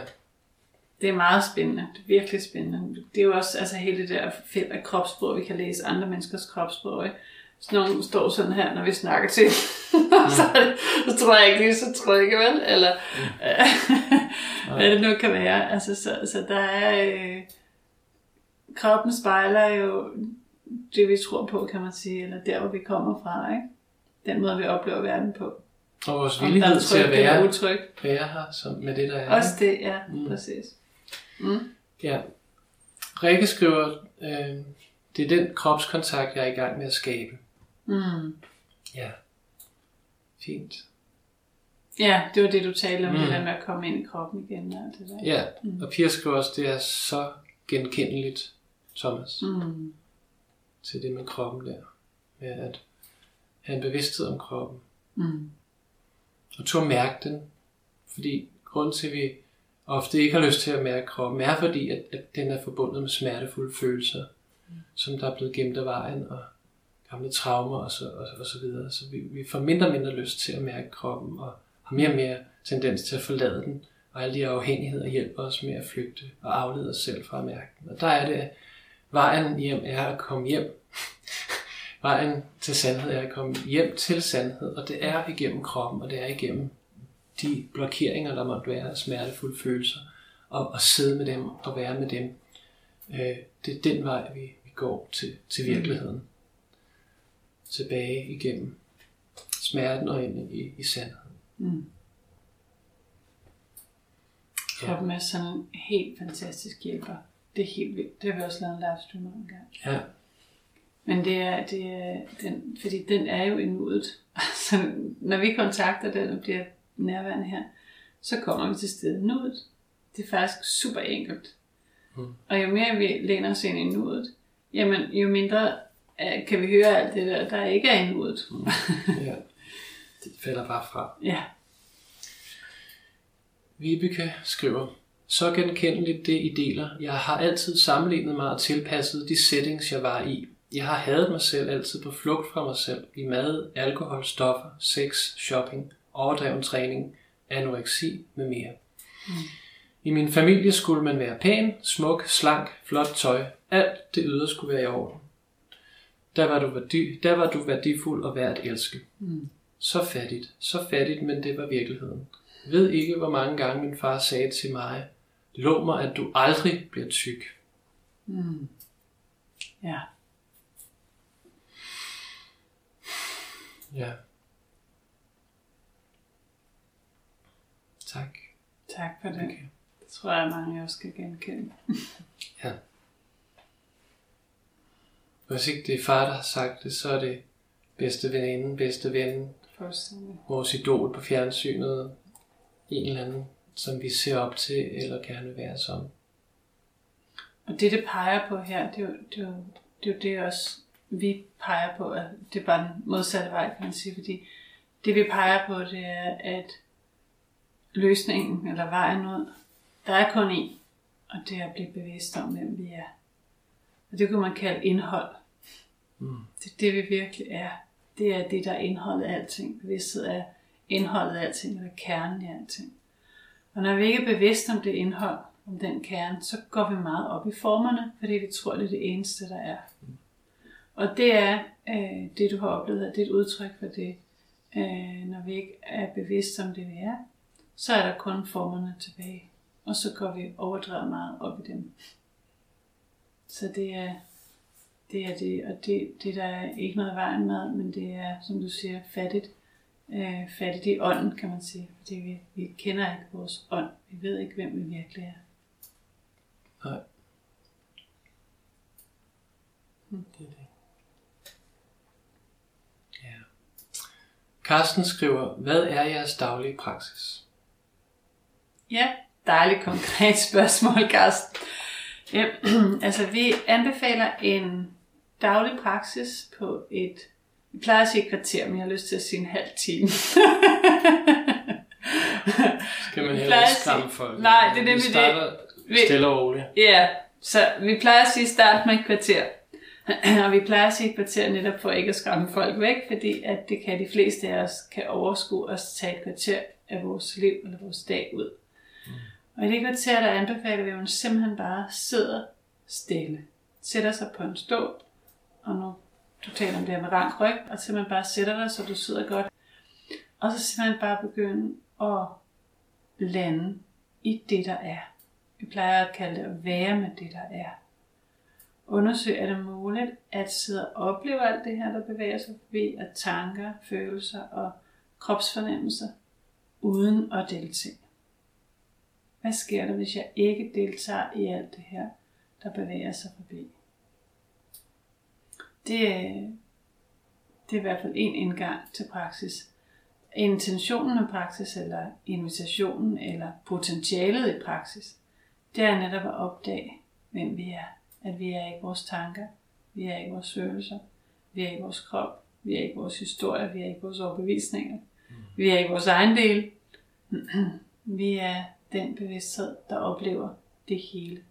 Det er meget spændende. Det er virkelig spændende. Det er jo også altså, hele det der felt af kropssprog, vi kan læse andre menneskers kropssprog. Ikke? Hvis nogen står sådan her, når vi snakker til, så, så tror jeg ikke, er så trygge, vel? Eller mm. hvad det nu kan være. Altså, så, så der er... Øh, kroppen spejler jo det, vi tror på, kan man sige, eller der, hvor vi kommer fra, ikke? Den måde, vi oplever verden på. Og vores villighed til at være, utryg. være her som med det, der er. Også det, ja, mm. præcis. Mm. Ja. Rikke skriver, øh, det er den kropskontakt, jeg er i gang med at skabe. Mm. Ja. Fint. Ja, det var det, du talte om, mm. det der med at komme ind i kroppen igen. Og det der. Ja, mm. og Pia skriver også, det er så genkendeligt, Thomas, mm. til det med kroppen der. Med at have en bevidsthed om kroppen. Mm. Og at mærke den. Fordi grund til, at vi ofte ikke har lyst til at mærke kroppen, er fordi, at, at den er forbundet med smertefulde følelser, mm. som der er blevet gemt af vejen, og gamle traumer og så, og, og så videre. Så vi, vi får mindre og mindre lyst til at mærke kroppen, og har mere og mere tendens til at forlade den, og alle de afhængigheder hjælper os med at flygte og aflede os selv fra at mærke den. Og der er det, vejen hjem er at komme hjem. vejen til sandhed er at komme hjem til sandhed, og det er igennem kroppen, og det er igennem de blokeringer, der måtte være af smertefulde følelser, og, og sidde med dem og være med dem. Øh, det er den vej, vi, vi går til, til virkeligheden. Tilbage igennem smerten og ind i, i sandheden. Mm. Kroppen er sådan en helt fantastisk hjælper. Det er helt vildt. Det har vi også lavet en livestream om en gang. Ja. Men det er, det er den, fordi den er jo i nuet. Altså, når vi kontakter den og bliver nærværende her, så kommer vi til stedet nuet. Det er faktisk super enkelt. Mm. Og jo mere vi læner os ind i nuet, jamen jo mindre kan vi høre alt det der, der ikke er i. Mm. Ja. Det falder bare fra. Ja. Vibeke skriver, så genkendeligt det I deler. Jeg har altid sammenlignet mig og tilpasset de settings, jeg var i. Jeg har hadet mig selv altid på flugt fra mig selv i mad, alkohol, stoffer, sex, shopping, overdreven træning, anoreksi med mere. Mm. I min familie skulle man være pæn, smuk, slank, flot tøj. Alt det ydre skulle være i orden. Der var du, værdi, der var du værdifuld og værd at elske. Mm. Så fattigt, så fattigt, men det var virkeligheden. Ved ikke, hvor mange gange min far sagde til mig, lov mig, at du aldrig bliver tyk. Mm. Ja. Ja. Tak. Tak for det. Okay. Det tror jeg, mange også skal genkende. ja. Hvis ikke det er far, der har sagt det, så er det bedste veninde, bedste ven, vores idol på fjernsynet, en eller anden, som vi ser op til, eller gerne vil være som. Og det, det peger på her, det er jo det, er jo, det, er jo det også, vi peger på, at det er bare den modsatte vej, kan man sige, fordi det vi peger på, det er, at løsningen, eller vejen ud, der er kun én, og det er at blive bevidst om, hvem vi er. Og det kunne man kalde indhold. Mm. Det er det, vi virkelig er. Det er det, der er indholdet af alting. Bevidsthed er indholdet af alting, eller kernen i alting. Og når vi ikke er bevidste om det indhold, om den kerne, så går vi meget op i formerne, fordi vi tror, det er det eneste, der er. Og det er øh, det, du har oplevet, det er et udtryk for det. Øh, når vi ikke er bevidste om det, vi er, så er der kun formerne tilbage. Og så går vi overdrevet meget op i dem. Så det er det, er det og det, det der er ikke noget vejen med, men det er, som du siger, fattigt øh, fattigt i ånden, kan man sige. Fordi vi, vi kender ikke vores ånd. Vi ved ikke, hvem vi virkelig er. Nej. Hmm. Det er det. Ja. Karsten skriver, hvad er jeres daglige praksis? Ja, dejligt konkret spørgsmål, Karsten. Ja, altså vi anbefaler en daglig praksis på et vi plejer at sige et kvarter, men jeg har lyst til at sige en halv time. Skal man heller ikke skræmme folk? Nej, det er nemlig vi starter det. stille og roligt. Ja, så vi plejer at sige start med et kvarter. og vi plejer at sige et kvarter netop for ikke at skræmme folk væk, fordi at det kan de fleste af os kan overskue os tage et kvarter af vores liv eller vores dag ud. Mm. Og i det kvarter, der anbefaler vi, at man simpelthen bare sidder stille. Sætter sig på en stol, og nu du taler om det her med rank ryg, og simpelthen bare sætter dig, så du sidder godt. Og så simpelthen bare begynde at lande i det, der er. Vi plejer at kalde det at være med det, der er. Undersøg, er det muligt at sidde og opleve alt det her, der bevæger sig forbi af tanker, følelser og kropsfornemmelser, uden at deltage. Hvad sker der, hvis jeg ikke deltager i alt det her, der bevæger sig forbi? Det, det er i hvert fald en indgang til praksis. Intentionen med praksis, eller invitationen, eller potentialet i praksis, det er netop at opdage, hvem vi er. At vi er ikke vores tanker, vi er ikke vores følelser, vi er ikke vores krop, vi er ikke vores historie, vi er ikke vores overbevisninger, vi er ikke vores egen del. vi er den bevidsthed, der oplever det hele.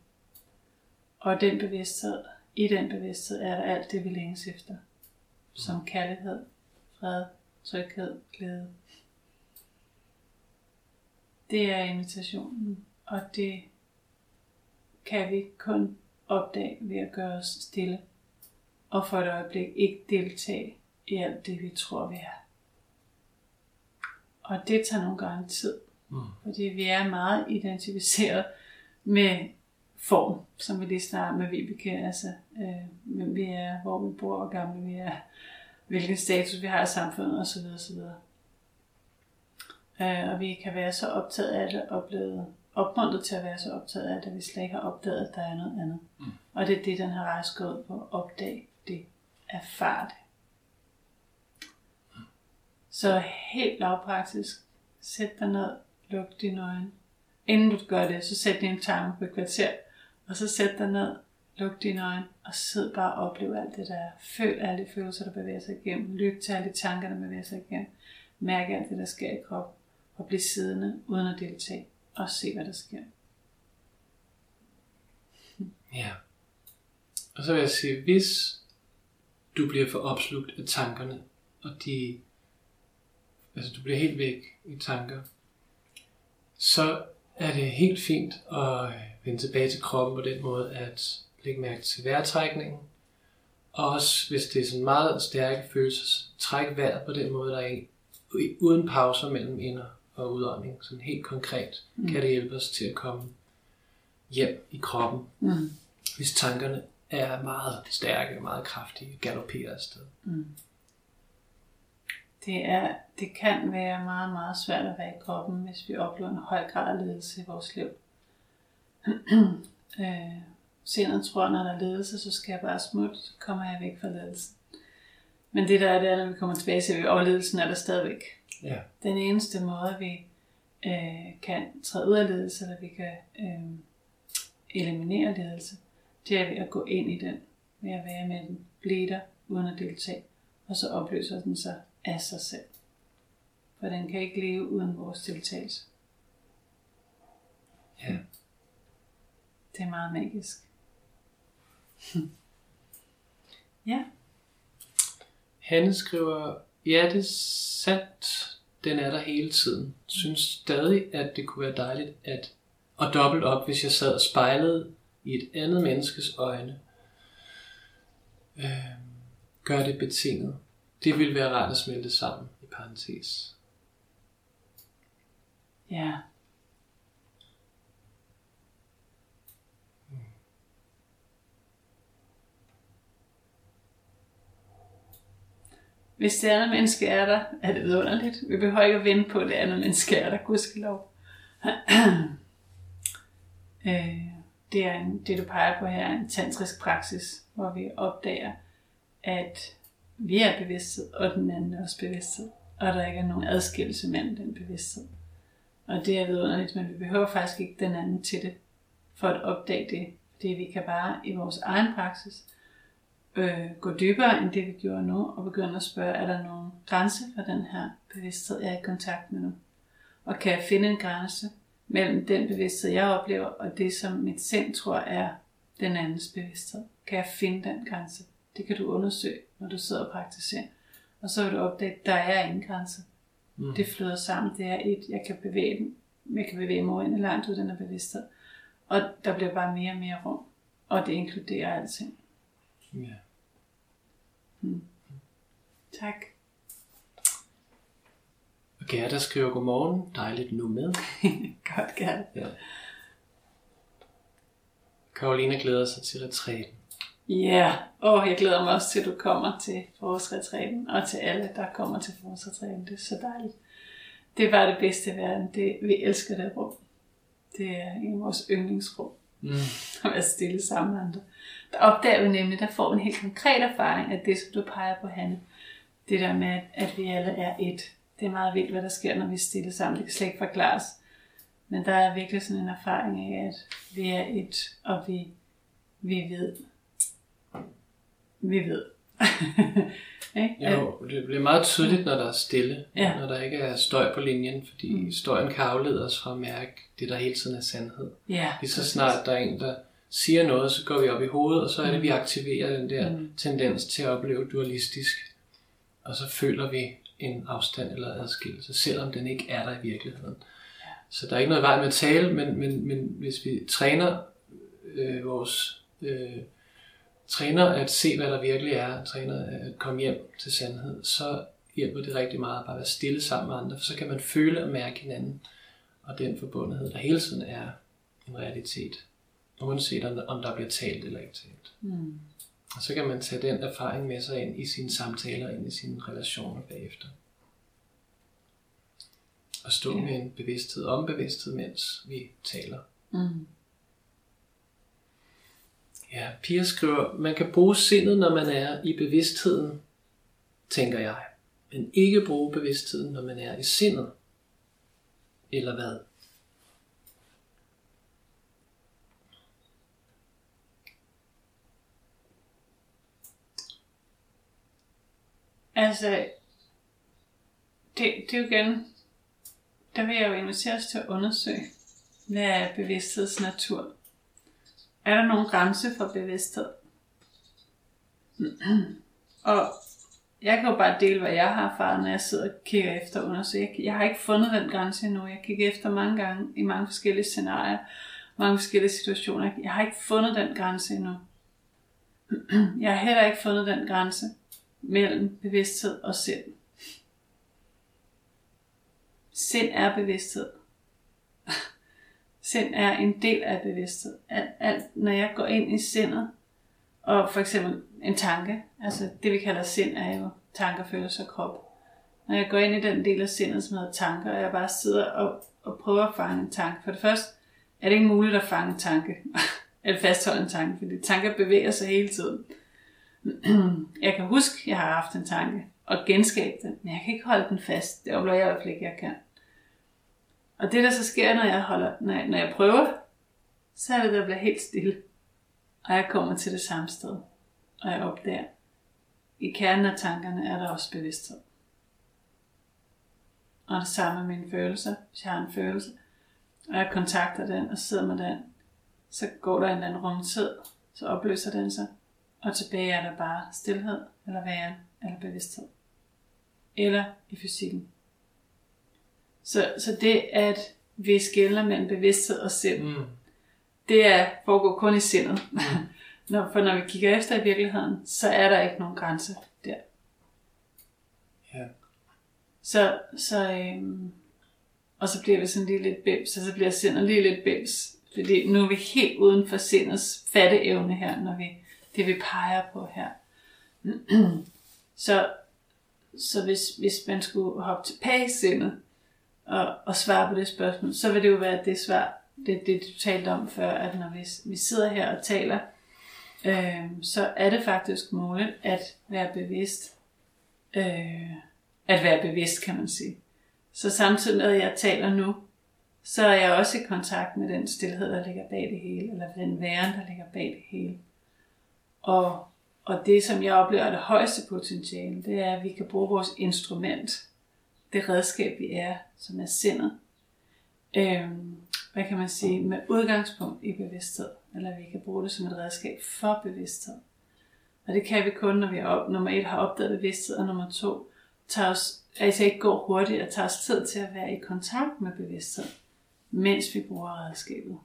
Og den bevidsthed, i den bevidsthed er der alt det, vi længes efter. Som kærlighed, fred, tryghed, glæde. Det er invitationen, og det kan vi kun opdage ved at gøre os stille, og for et øjeblik ikke deltage i alt det, vi tror, vi er. Og det tager nogle gange tid, mm. fordi vi er meget identificeret med form, som vi lige snakker med Vibeke, altså øh, hvem vi er, hvor vi bor, hvor gamle vi er, hvilken status vi har i samfundet osv. osv. Øh, og vi kan være så optaget af det og blevet opmuntret til at være så optaget af det, at vi slet ikke har opdaget, at der er noget andet. Mm. Og det er det, den her rejse går på, at opdage det, erfare det. Så helt lavpraktisk, sæt dig ned, luk dine øjne. Inden du gør det, så sæt din timer på et kvarter, og så sæt dig ned, luk dine øjne, og sid bare og oplev alt det der. Føl alle de følelser, der bevæger sig igennem. Lyt til alle de tanker, der bevæger sig igennem. Mærk alt det, der sker i kroppen. Og bliv siddende, uden at deltage. Og se, hvad der sker. Ja. Og så vil jeg sige, hvis du bliver for opslugt af tankerne, og de, altså du bliver helt væk i tanker, så er det helt fint at vende tilbage til kroppen på den måde, at lægge mærke til vejrtrækningen. Og også hvis det er sådan meget stærke følelser, træk vejret på den måde, der er uden pauser mellem ind- og udånding. Sådan helt konkret mm. kan det hjælpe os til at komme hjem i kroppen, mm. hvis tankerne er meget stærke og meget kraftige, galopperer afsted. Mm. Det, er, det kan være meget, meget svært at være i kroppen, hvis vi oplever en høj grad af ledelse i vores liv. øh, sindet tror, når der er ledelse, så skal jeg bare smutte, så kommer jeg væk fra ledelsen. Men det der er, det er, når vi kommer tilbage til, overledelsen er der stadigvæk. Ja. Den eneste måde, vi øh, kan træde ud af ledelse, eller vi kan øh, eliminere ledelse, det er ved at gå ind i den, ved at være med den, blive der, uden at deltage, og så opløser den sig af sig selv. For den kan ikke leve uden vores deltagelse. Ja. Det er meget magisk. ja. Han skriver, ja det er sandt, den er der hele tiden. Synes stadig, at det kunne være dejligt at, at dobbelt op, hvis jeg sad og spejlede i et andet menneskes øjne. Øh, gør det betinget. Det ville være rart at smelte sammen, i parentes. Ja. Hvis det andet menneske er der, er det vidunderligt. Vi behøver ikke at vente på, at det andet menneske er der, gudskelov. øh, det er en, det, du peger på her, er en tantrisk praksis, hvor vi opdager, at vi er bevidsthed, og den anden er også bevidsthed. Og der ikke er nogen adskillelse mellem den bevidsthed. Og det er vidunderligt, men vi behøver faktisk ikke den anden til det, for at opdage det. Fordi vi kan bare i vores egen praksis øh, gå dybere end det, vi gjorde nu, og begynde at spørge, er der nogen grænse for den her bevidsthed, jeg er i kontakt med nu? Og kan jeg finde en grænse mellem den bevidsthed, jeg oplever, og det, som mit sind tror er den andens bevidsthed? Kan jeg finde den grænse? Det kan du undersøge, når du sidder og praktiserer. Og så vil du opdage, at der er ingen grænse. Mm. Det flyder sammen, det er et, jeg kan bevæge jeg kan bevæge mig ind langt ud den her bevidsthed. Og der bliver bare mere og mere rum. Og det inkluderer alting. Ja. Hmm. Tak. Og Gerda skriver godmorgen. Dejligt nu med. Godt, Gerda. Ja. Karolina glæder sig til retræten. Ja, yeah. og jeg glæder mig også til, at du kommer til forårsretræten, og til alle, der kommer til forårsretræten. Det er så dejligt. Det er bare det bedste i verden. Det, vi elsker det rum. Det er en af vores yndlingsrum. Mm. At være stille sammen med andre. Der opdager vi nemlig, der får en helt konkret erfaring af det, som du peger på, Hanne. Det der med, at vi alle er et. Det er meget vildt, hvad der sker, når vi er stille sammen. Det kan slet ikke forklares. Men der er virkelig sådan en erfaring af, at vi er et, og vi, vi ved. Vi ved. jo, det bliver meget tydeligt, når der er stille. Ja. Når der ikke er støj på linjen, fordi Mm. støjen kan aflede os fra at mærke det, der hele tiden er sandhed. Ja, Lige så snart der er en, der siger noget, så går vi op i hovedet, og så er det, vi aktiverer den der Mm. tendens til at opleve dualistisk. Og så føler vi en afstand eller adskillelse, selvom den ikke er der i virkeligheden. Så der er ikke noget vej med at tale, men, men, men hvis vi træner øh, vores øh, træner at se, hvad der virkelig er, træner at komme hjem til sandhed, så hjælper det rigtig meget at bare være stille sammen med andre, for så kan man føle og mærke hinanden, og den forbundethed, der hele tiden er en realitet, uanset om der, bliver talt eller ikke talt. Mm. Og så kan man tage den erfaring med sig ind i sine samtaler, ind i sine relationer bagefter. Og stå Ja. med en bevidsthed om bevidsthed, mens vi taler. Mm. Ja, Pia skriver, man kan bruge sindet, når man er i bevidstheden, tænker jeg. Men ikke bruge bevidstheden, når man er i sindet. Eller hvad? Altså, det, det er jo igen, der vil jeg jo invitere os til at undersøge, hvad er bevidsthedsnatur? Er der nogen grænse for bevidsthed? Og jeg kan jo bare dele, hvad jeg har erfaret, når jeg sidder og kigger efter under. Så Jeg, jeg har ikke fundet den grænse endnu. Jeg kigger efter mange gange i mange forskellige scenarier, mange forskellige situationer. Jeg har ikke fundet den grænse endnu. Jeg har heller ikke fundet den grænse mellem bevidsthed og sind. Sind er bevidsthed. Sind er en del af bevidsthed. Alt, alt, når jeg går ind i sindet, og for eksempel en tanke, altså det vi kalder sind er jo tanker, følelser og krop. Når jeg går ind i den del af sindet, som hedder tanker, og jeg bare sidder og, og prøver at fange en tanke. For det første er det ikke muligt at fange en tanke, eller fastholde en tanke, fordi tanker bevæger sig hele tiden. jeg kan huske, at jeg har haft en tanke, og genskabe den, men jeg kan ikke holde den fast. Det oplever jeg i hvert fald ikke, jeg kan. Og det, der så sker, når jeg, holder, når jeg, når jeg prøver, så er det, der bliver helt stille. Og jeg kommer til det samme sted. Og jeg opdager, i kernen af tankerne er der også bevidsthed. Og det samme med mine følelser. Hvis jeg har en følelse, og jeg kontakter den og sidder med den, så går der en eller anden rumtid, så opløser den sig, og tilbage er der bare stillhed, eller væren, eller bevidsthed. Eller i fysikken. Så, så det, at vi skiller mellem bevidsthed og sind, Mm. det er, foregår kun i sindet. når, for når vi kigger efter i virkeligheden, så er der ikke nogen grænse der. Ja. Så, så øhm, og så bliver vi sådan lige lidt bims, og så bliver sindet lige lidt bims. Fordi nu er vi helt uden for sindets fatteevne her, når vi, det vi peger på her. så, så hvis, hvis man skulle hoppe tilbage i sindet, at, og svare på det spørgsmål, så vil det jo være det svar, det, det du talte om før, at når vi, vi sidder her og taler, øh, så er det faktisk muligt at være bevidst. Øh, at være bevidst, kan man sige. Så samtidig med, at jeg taler nu, så er jeg også i kontakt med den stillhed, der ligger bag det hele, eller den væren, der ligger bag det hele. Og, og det, som jeg oplever er det højeste potentiale, det er, at vi kan bruge vores instrument, det redskab, vi er, som er sindet, øhm, hvad kan man sige, med udgangspunkt i bevidsthed, eller vi kan bruge det som et redskab for bevidsthed. Og det kan vi kun, når vi er op, nummer et har opdaget bevidsthed, og nummer to tager os, altså ikke går hurtigt og tager os tid til at være i kontakt med bevidsthed. mens vi bruger redskabet.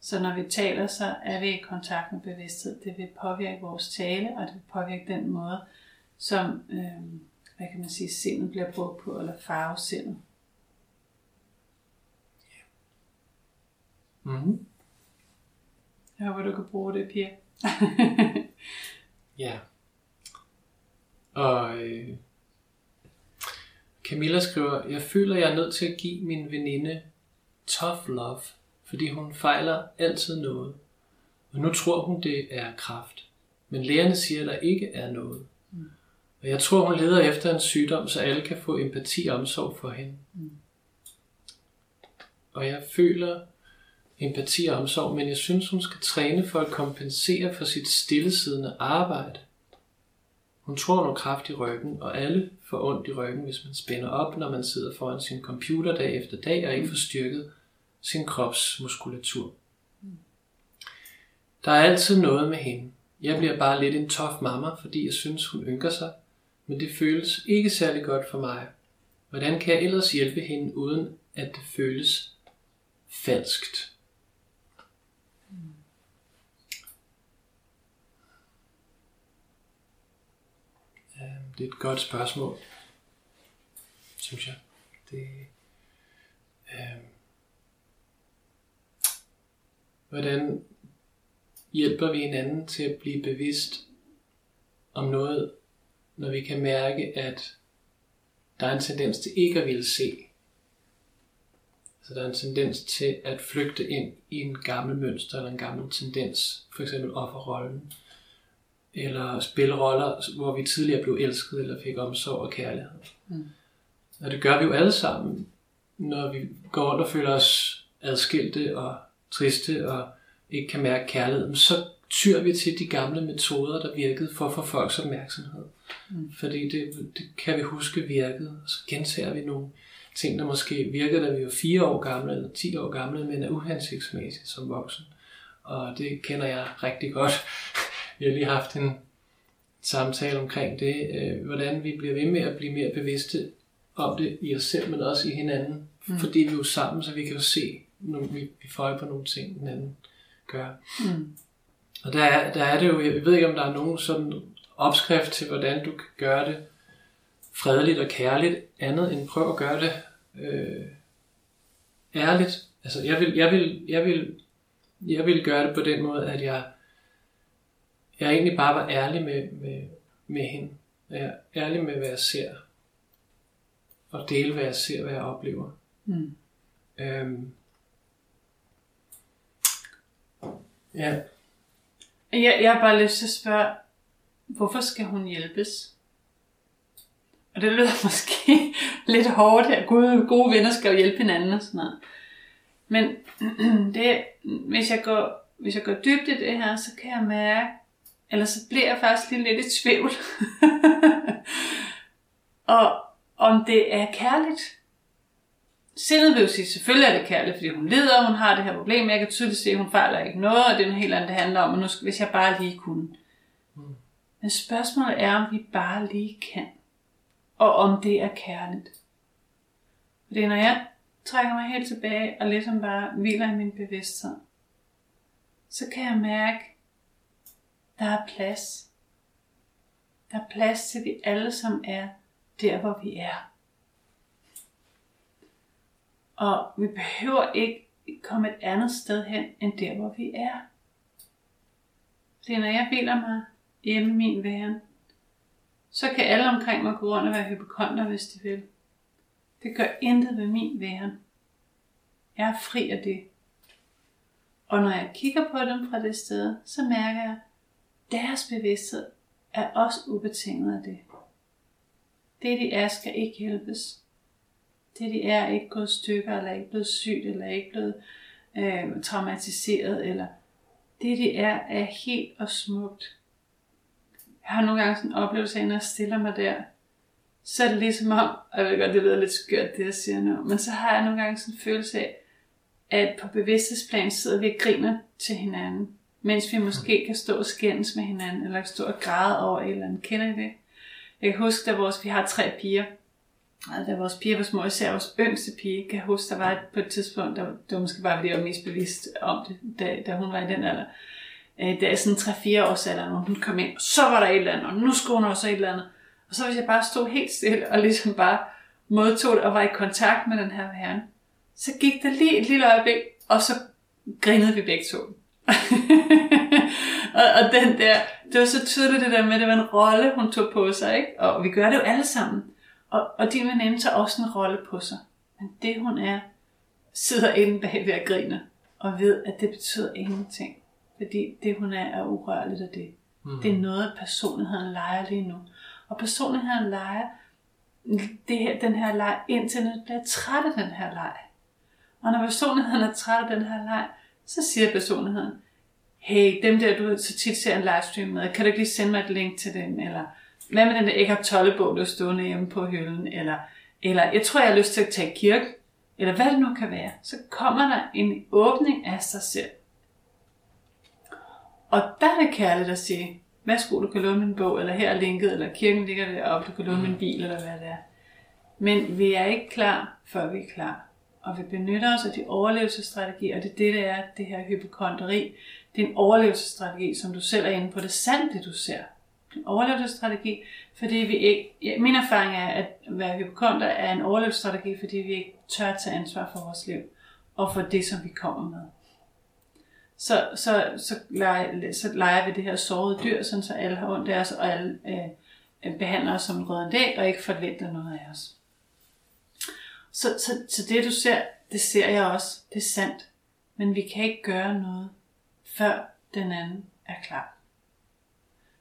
Så når vi taler, så er vi i kontakt med bevidsthed. Det vil påvirke vores tale, og det vil påvirke den måde, som, øh, hvad kan man sige, sindet bliver brugt på, eller farvesindet. Mm-hmm. Jeg håber, du kan bruge det, Pia. Ja. Og øh, Camilla skriver, jeg føler, jeg er nødt til at give min veninde tough love, fordi hun fejler altid noget. Og nu tror hun, det er kraft. Men lægerne siger, at der ikke er noget. Og jeg tror, hun leder efter en sygdom, så alle kan få empati og omsorg for hende. Mm. Og jeg føler empati og omsorg, men jeg synes, hun skal træne for at kompensere for sit stillesiddende arbejde. Hun tror noget kraft i ryggen, og alle får ondt i ryggen, hvis man spænder op, når man sidder foran sin computer dag efter dag og ikke får styrket sin kropsmuskulatur. Der er altid noget med hende. Jeg bliver bare lidt en tof mamma, fordi jeg synes, hun ynker sig, men det føles ikke særlig godt for mig. Hvordan kan jeg ellers hjælpe hende, uden at det føles falskt? Øhm, det er et godt spørgsmål, synes jeg. Det, øh, hvordan hjælper vi hinanden til at blive bevidst om noget, når vi kan mærke, at der er en tendens til ikke at ville se. Så der er en tendens til at flygte ind i en gammel mønster eller en gammel tendens, for eksempel offerrollen eller spille roller, hvor vi tidligere blev elsket eller fik omsorg og kærlighed. Mm. Og det gør vi jo alle sammen, når vi går rundt og føler os adskilte og triste og ikke kan mærke kærligheden, så tyr vi til de gamle metoder, der virkede for at få folks opmærksomhed. Mm. Fordi det, det kan vi huske virkede, og så gentager vi nogle ting, der måske virkede, da vi var fire år gamle eller ti år gamle, men er uhensigtsmæssigt som voksen. Og det kender jeg rigtig godt vi har lige haft en samtale omkring det, øh, hvordan vi bliver ved med at blive mere bevidste om det i os selv, men også i hinanden. Mm. Fordi vi er jo sammen, så vi kan jo se, når vi, vi får på nogle ting, den anden gør. Mm. Og der er, der er det jo, jeg ved ikke om der er nogen sådan opskrift til, hvordan du kan gøre det fredeligt og kærligt, andet end prøv at gøre det øh, ærligt. Altså jeg vil, jeg vil, jeg vil, jeg vil gøre det på den måde, at jeg jeg egentlig bare var ærlig med, med, med hende. Jeg er ærlig med, hvad jeg ser. Og dele, hvad jeg ser, hvad jeg oplever. Mm. Øhm. Ja. Jeg, jeg har bare lyst til at spørge, hvorfor skal hun hjælpes? Og det lyder måske lidt hårdt at Gode, gode venner skal jo hjælpe hinanden og sådan noget. Men det, hvis, jeg går, hvis jeg går dybt i det her, så kan jeg mærke, eller så bliver jeg faktisk lige lidt i tvivl. og om det er kærligt. Sindet vil jo sige, selvfølgelig er det kærligt, fordi hun lider, hun har det her problem. Jeg kan tydeligt se, at hun fejler ikke noget, og det er noget helt andet, det handler om, og nu, hvis jeg bare lige kunne. Mm. Men spørgsmålet er, om vi bare lige kan. Og om det er kærligt. Fordi når jeg trækker mig helt tilbage, og ligesom bare hviler i min bevidsthed, så kan jeg mærke, der er plads. Der er plads til vi alle, som er der, hvor vi er. Og vi behøver ikke komme et andet sted hen, end der, hvor vi er. Fordi når jeg hviler mig hjemme i min væren, så kan alle omkring mig gå rundt og være hypokonter, hvis de vil. Det gør intet ved min væren. Jeg er fri af det. Og når jeg kigger på dem fra det sted, så mærker jeg, deres bevidsthed er også ubetinget af det. Det de er, skal ikke hjælpes. Det de er, ikke gået stykker, eller ikke blevet sygt, eller ikke blevet øh, traumatiseret, eller det de er, er helt og smukt. Jeg har nogle gange sådan en oplevelse af, når jeg stiller mig der, så er det ligesom om, og jeg ved godt, det lyder lidt skørt, det jeg siger nu, men så har jeg nogle gange sådan en følelse af, at på bevidsthedsplan sidder vi og griner til hinanden mens vi måske kan stå og skændes med hinanden, eller stå og græde over et eller andet. Kender I det? Jeg kan huske, da vores, vi har tre piger, og da vores piger var små, især vores yngste pige, kan jeg huske, der var et, på et tidspunkt, der, det var måske bare fordi jeg var mest bevidst om det, da, da hun var i den alder. Øh, da jeg sådan 3-4 års alder, når hun kom ind, så var der et eller andet, og nu skulle hun også et eller andet. Og så hvis jeg bare stod helt stille og ligesom bare modtog det og var i kontakt med den her herren, så gik der lige et lille øjeblik, og så grinede vi begge to. og, og den der, det var så tydeligt det der med, at det var en rolle, hun tog på sig, ikke? Og vi gør det jo alle sammen. Og, og din veninde tager også en rolle på sig. Men det hun er, sidder inde bag ved at grine, og ved, at det betyder ingenting. Fordi det hun er, er urørligt af det. Mm. Det er noget, personligheden leger lige nu. Og personligheden leger det her, den her leg, indtil den bliver træt af den her leg. Og når personligheden er træt af den her leg, så siger personligheden, hey, dem der, du så tit ser en livestream med, kan du ikke lige sende mig et link til dem? Eller hvad med den der ikke tolle bog, der er stående hjemme på hylden? Eller, eller jeg tror, jeg har lyst til at tage kirke. Eller hvad det nu kan være. Så kommer der en åbning af sig selv. Og der er det kærligt at sige, værsgo, du kan låne min bog, eller her er linket, eller kirken ligger deroppe, du kan låne min bil, eller hvad det er. Men vi er ikke klar, før vi er klar. Og vi benytter os af de overlevelsesstrategier, og det er det, der er det her hypokonteri. Det er en overlevelsesstrategi, som du selv er inde på. Det er sandt, det du ser. Overlevelsesstrategi, fordi vi ikke... Ja, min erfaring er, at være hypokonter er en overlevelsesstrategi, fordi vi ikke tør tage ansvar for vores liv, og for det, som vi kommer med så, så, så, leger, så leger vi det her sårede dyr, sådan så alle har ondt af os, og alle øh, behandler os som en rød dag, og ikke forventer noget af os. Så, så, så det du ser, det ser jeg også. Det er sandt. Men vi kan ikke gøre noget, før den anden er klar.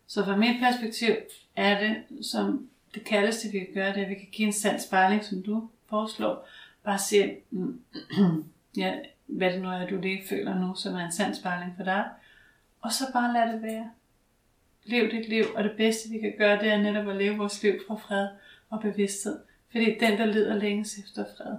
Så fra mit perspektiv er det, som det kaldeste vi kan gøre, det er, at vi kan give en sand spejling, som du foreslår. Bare se, mm, ja, hvad det nu er, du lige føler nu, som er en sand spejling for dig. Og så bare lad det være. Lev dit liv, og det bedste vi kan gøre, det er netop at leve vores liv fra fred og bevidsthed. Fordi den, der lider længes efter fred.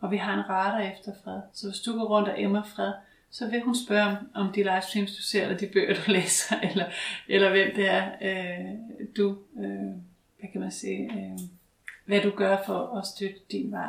Og vi har en radar efter fred. Så hvis du går rundt og emmer fred, så vil hun spørge om, om de livestreams, du ser, eller de bøger, du læser, eller, eller hvem det er, øh, du, øh, hvad kan man sige, øh, hvad du gør for at støtte din vej.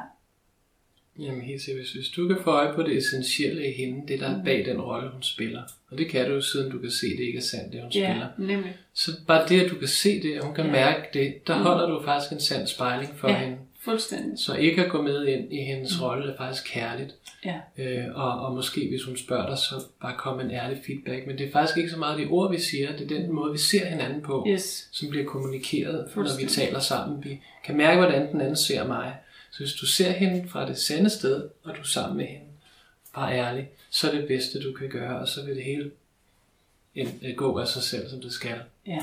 Jamen helt seriøst, hvis du kan få øje på det essentielle i hende, det der er bag den rolle, hun spiller, og det kan du jo siden du kan se, det ikke er sandt, det hun ja, spiller. nemlig. Så bare det, at du kan se det, og hun kan Ja. mærke det, der Mm. holder du faktisk en sand spejling for Ja. hende. Fuldstændig. Så ikke at gå med ind i hendes rolle er faktisk kærligt. Ja. Øh, og, og måske hvis hun spørger dig, så bare komme en ærlig feedback. Men det er faktisk ikke så meget de ord, vi siger, det er den måde, vi ser hinanden på, Yes. som bliver kommunikeret, når vi taler sammen. Vi kan mærke, hvordan den anden ser mig. Så hvis du ser hende fra det sande sted, og du er sammen med hende, bare ærlig, så er det bedste, du kan gøre, og så vil det hele øh, gå af sig selv, som det skal, Ja.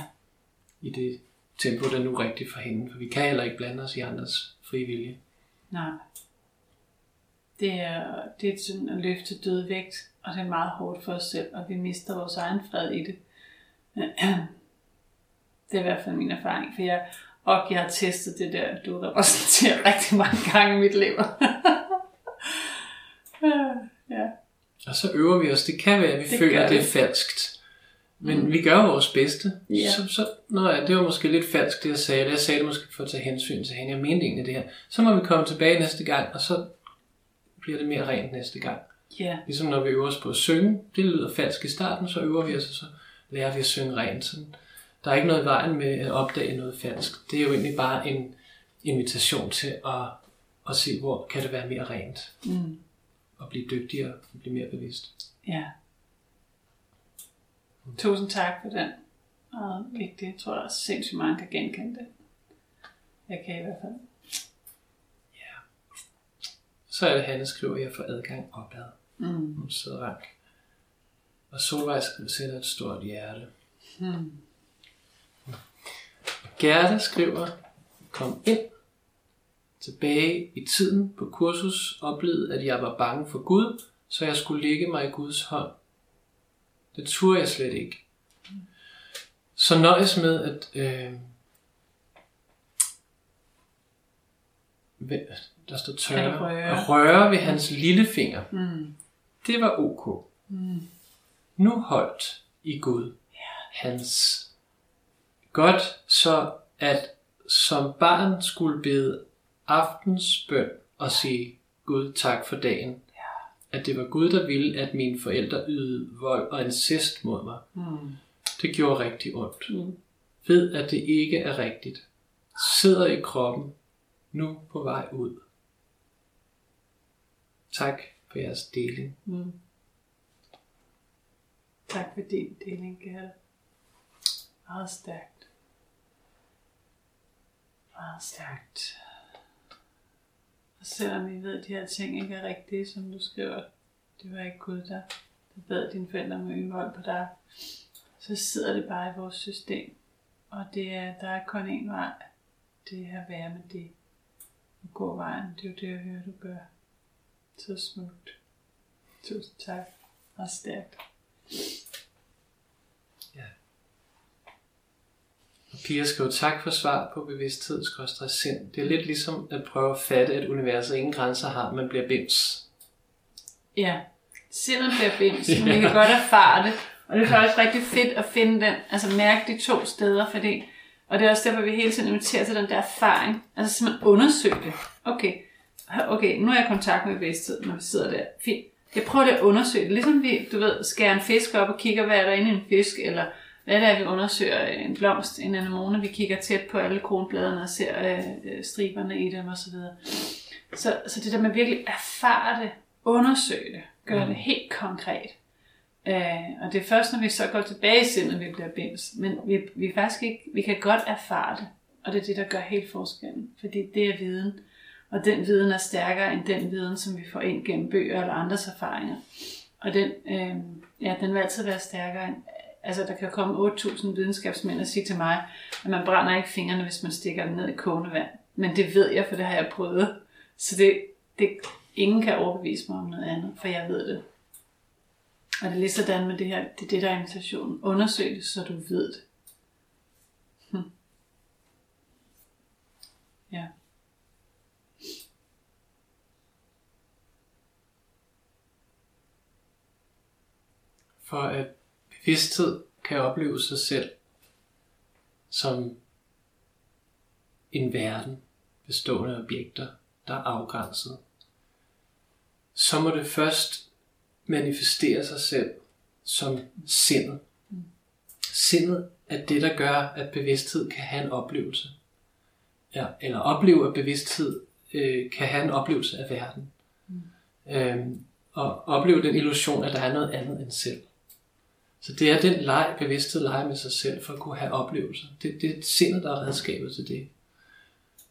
i det tempo, der nu er rigtigt for hende. For vi kan heller ikke blande os i andres frivillige. Nej. Det er, det er sådan at løfte dødvægt, og det er meget hårdt for os selv, og vi mister vores egen fred i det. Det er i hvert fald min erfaring, for jeg, og jeg har testet det der, du repræsenterer rigtig mange gange i mit liv. ja. Og så øver vi os. Det kan være, at vi Det føler, at det er falskt. Men mm. vi gør vores bedste. Ja. Så, så, nå ja, det var måske lidt falsk, det jeg sagde. Jeg sagde det måske for at tage hensyn til hende. Jeg mente egentlig det her. Så må vi komme tilbage næste gang, og så bliver det mere rent næste gang. Ja, Ligesom når vi øver os på at synge. Det lyder falsk i starten, så øver vi os, og så lærer vi at synge rent. Så der er ikke noget i vejen med at opdage noget falsk. Det er jo egentlig bare en invitation til at, at se, hvor kan det være mere rent. mm. Og blive dygtigere og blive mere bevidst. ja. Tusind tak for den. Og vigtigt. Jeg tror også sindssygt mange kan genkende det. Jeg kan i hvert fald. Så er det, Hanne skriver, at jeg får adgang opad. Mm. Hun sidder rank. Og Solvej sætter et stort hjerte. Mm. Gerda skriver, kom ind. Tilbage i tiden på kursus oplevede, at jeg var bange for Gud, så jeg skulle ligge mig i Guds hånd. Det turde jeg slet ikke. Så nøjes med, at øh, der står tørre, røre. at røre ved hans lillefinger. Mm. Det var ok. Mm. Nu holdt i Gud hans godt, så at som barn skulle bede aftens bøn og sige Gud tak for dagen. At det var Gud, der ville, at mine forældre ydede vold og incest mod mig. Mm. Det gjorde rigtig ondt. Mm. Ved, at det ikke er rigtigt. Sidder i kroppen, nu på vej ud. Tak for jeres deling. Mm. Tak for din deling, Gerda. Meget stærkt. Meget stærkt. Og selvom vi ved, at de her ting ikke er rigtige, som du skriver, det var ikke Gud, der, der bad dine forældre med øge vold på dig, så sidder det bare i vores system. Og det er, der er kun én vej. Det er at være med det. Og gå vejen. Det er jo det, jeg hører, du gør. Så smukt. Tusind tak. Og stærkt. Og Pia skriver tak for svar på bevidsthed sind. Det er lidt ligesom at prøve at fatte, at universet ingen grænser har, man bliver bims. Ja, sindet bliver bims, men vi kan godt erfare det. Og det er faktisk rigtig fedt at finde den, altså mærke de to steder, fordi, og det er også derfor, vi hele tiden inviterer til den der erfaring, altså simpelthen undersøge det. Okay, okay, nu er jeg i kontakt med bevidsthed, når vi sidder der. Fint. Jeg prøver det at undersøge det. Ligesom vi, du ved, skærer en fisk op og kigger, hvad er der inde i en fisk, eller hvad det er, vi undersøger en blomst, en anemone, vi kigger tæt på alle kronbladene og ser øh, striberne i dem osv. Så, så det der med virkelig erfare det, undersøge det, gøre mm. det helt konkret. Øh, og det er først, når vi så går tilbage i sindet, vi bliver bims. Men vi, vi, faktisk ikke, vi kan godt erfare det, og det er det, der gør helt forskellen. Fordi det er viden, og den viden er stærkere end den viden, som vi får ind gennem bøger eller andres erfaringer. Og den, øh, ja, den vil altid være stærkere end, altså der kan komme 8.000 videnskabsmænd og sige til mig, at man brænder ikke fingrene, hvis man stikker den ned i kogende vand. Men det ved jeg, for det har jeg prøvet. Så det, det, ingen kan overbevise mig om noget andet, for jeg ved det. Og det er lige sådan med det her, det er det, der er invitationen. Undersøg det, så du ved det. Hm. Ja. For at bevidsthed kan opleve sig selv som en verden bestående af objekter, der er afgrænset, så må det først manifestere sig selv som sindet. Sindet er det, der gør, at bevidsthed kan have en oplevelse. Ja, eller opleve, at bevidsthed øh, kan have en oplevelse af verden. Mm. Øhm, og opleve den illusion, at der er noget andet end selv. Så det er den leg, bevidsthed leger med sig selv, for at kunne have oplevelser. Det, det er sindet, der er redskabet til det.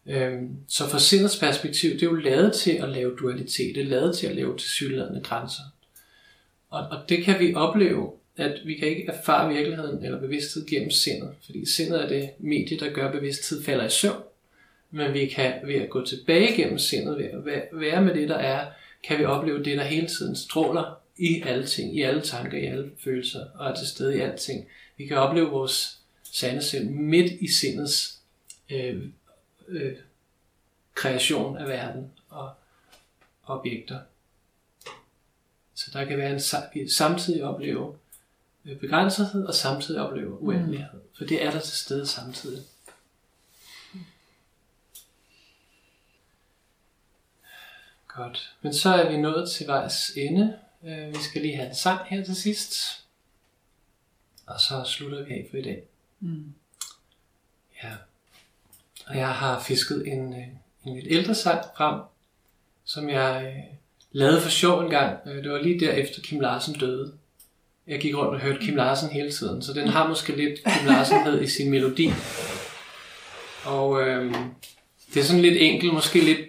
Øhm, så fra sindets perspektiv, det er jo lavet til at lave dualitet, det er lavet til at lave tilsyneladende grænser. Og, og det kan vi opleve, at vi kan ikke erfare virkeligheden eller bevidsthed gennem sindet, fordi sindet er det medie, der gør, at bevidsthed falder i søvn. Men vi kan ved at gå tilbage gennem sindet, ved at være med det, der er, kan vi opleve det, der hele tiden stråler i alle ting, i alle tanker, i alle følelser, og er til stede i alting. Vi kan opleve vores sande sind midt i sindets øh, øh, kreation af verden og objekter. Så der kan være en samtidig opleve øh, begrænsethed og samtidig opleve uendelighed. Mm. For det er der til stede samtidig. Godt. Men så er vi nået til vejs ende. Øh, vi skal lige have en sang her til sidst. Og så slutter vi af for i dag. Mm. Ja. Og jeg har fisket en, øh, en lidt ældre sang frem, som jeg øh, lavede for sjov en gang. Øh, det var lige der efter Kim Larsen døde. Jeg gik rundt og hørte Kim Larsen hele tiden, så den har måske lidt Kim Larsenhed i sin melodi. Og øh, det er sådan lidt enkel, måske lidt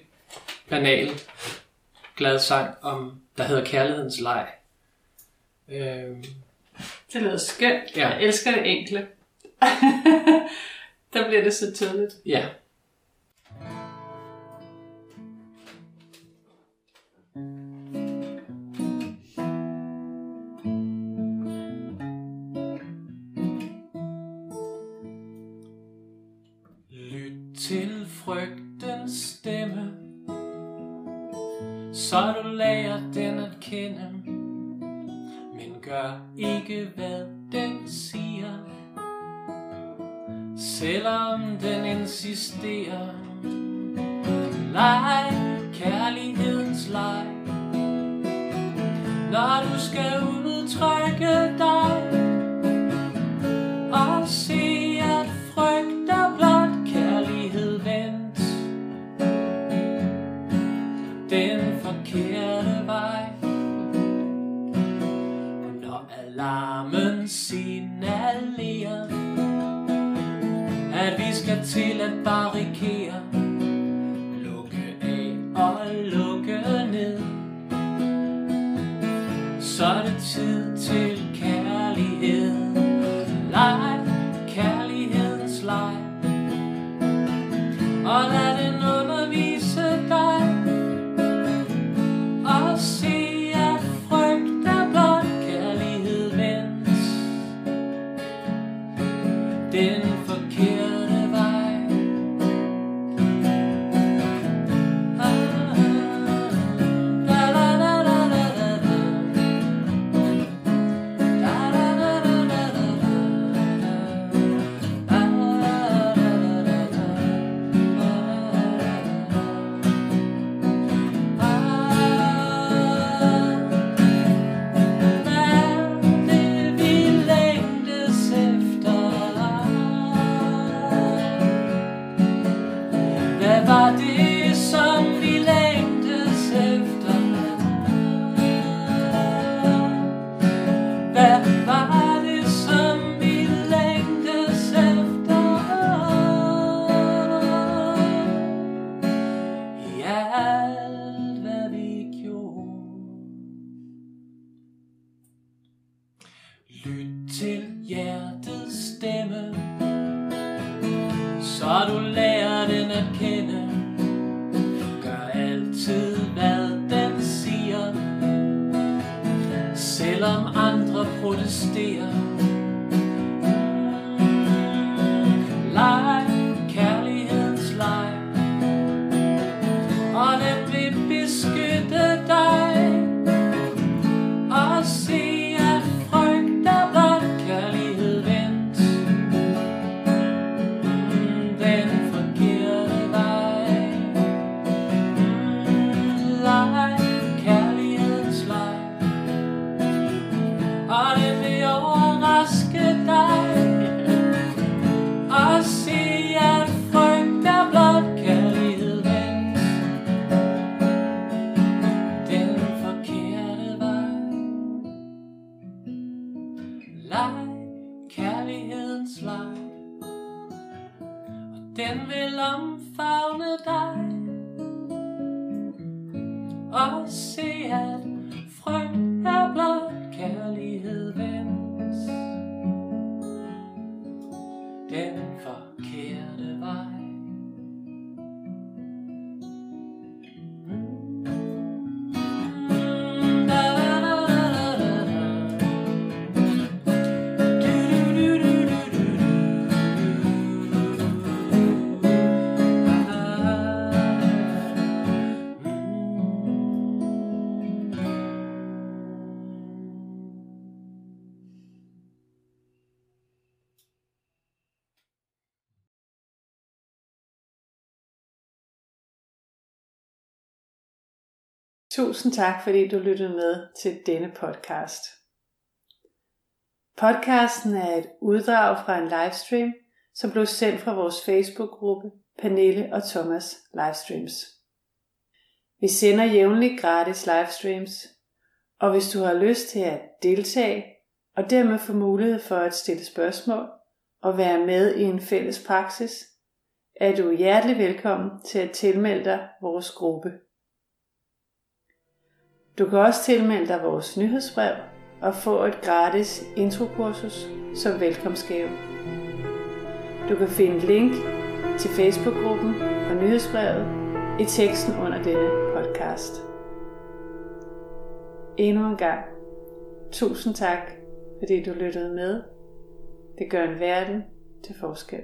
banal, glad sang om der hedder Kærlighedens leg. Øhm. Det lyder skønt. Ja. Jeg elsker det enkle. der bliver det så tydeligt. Ja. Lyt til frygtens så du lærer den at kende. Men gør ikke hvad den siger, selvom den insisterer. Leg kærlighedens leg Når du skal udtrykke dig til at barrikere. Lukke af og lukke ned. Så er det tid til kærlighed. Leg kærlighedens leg. Og lad Tusind tak, fordi du lyttede med til denne podcast. Podcasten er et uddrag fra en livestream, som blev sendt fra vores Facebook-gruppe Pernille og Thomas Livestreams. Vi sender jævnligt gratis livestreams, og hvis du har lyst til at deltage og dermed få mulighed for at stille spørgsmål og være med i en fælles praksis, er du hjertelig velkommen til at tilmelde dig vores gruppe. Du kan også tilmelde dig vores nyhedsbrev og få et gratis introkursus som velkomstgave. Du kan finde link til Facebook-gruppen og nyhedsbrevet i teksten under denne podcast. Endnu en gang, tusind tak, fordi du lyttede med. Det gør en verden til forskel.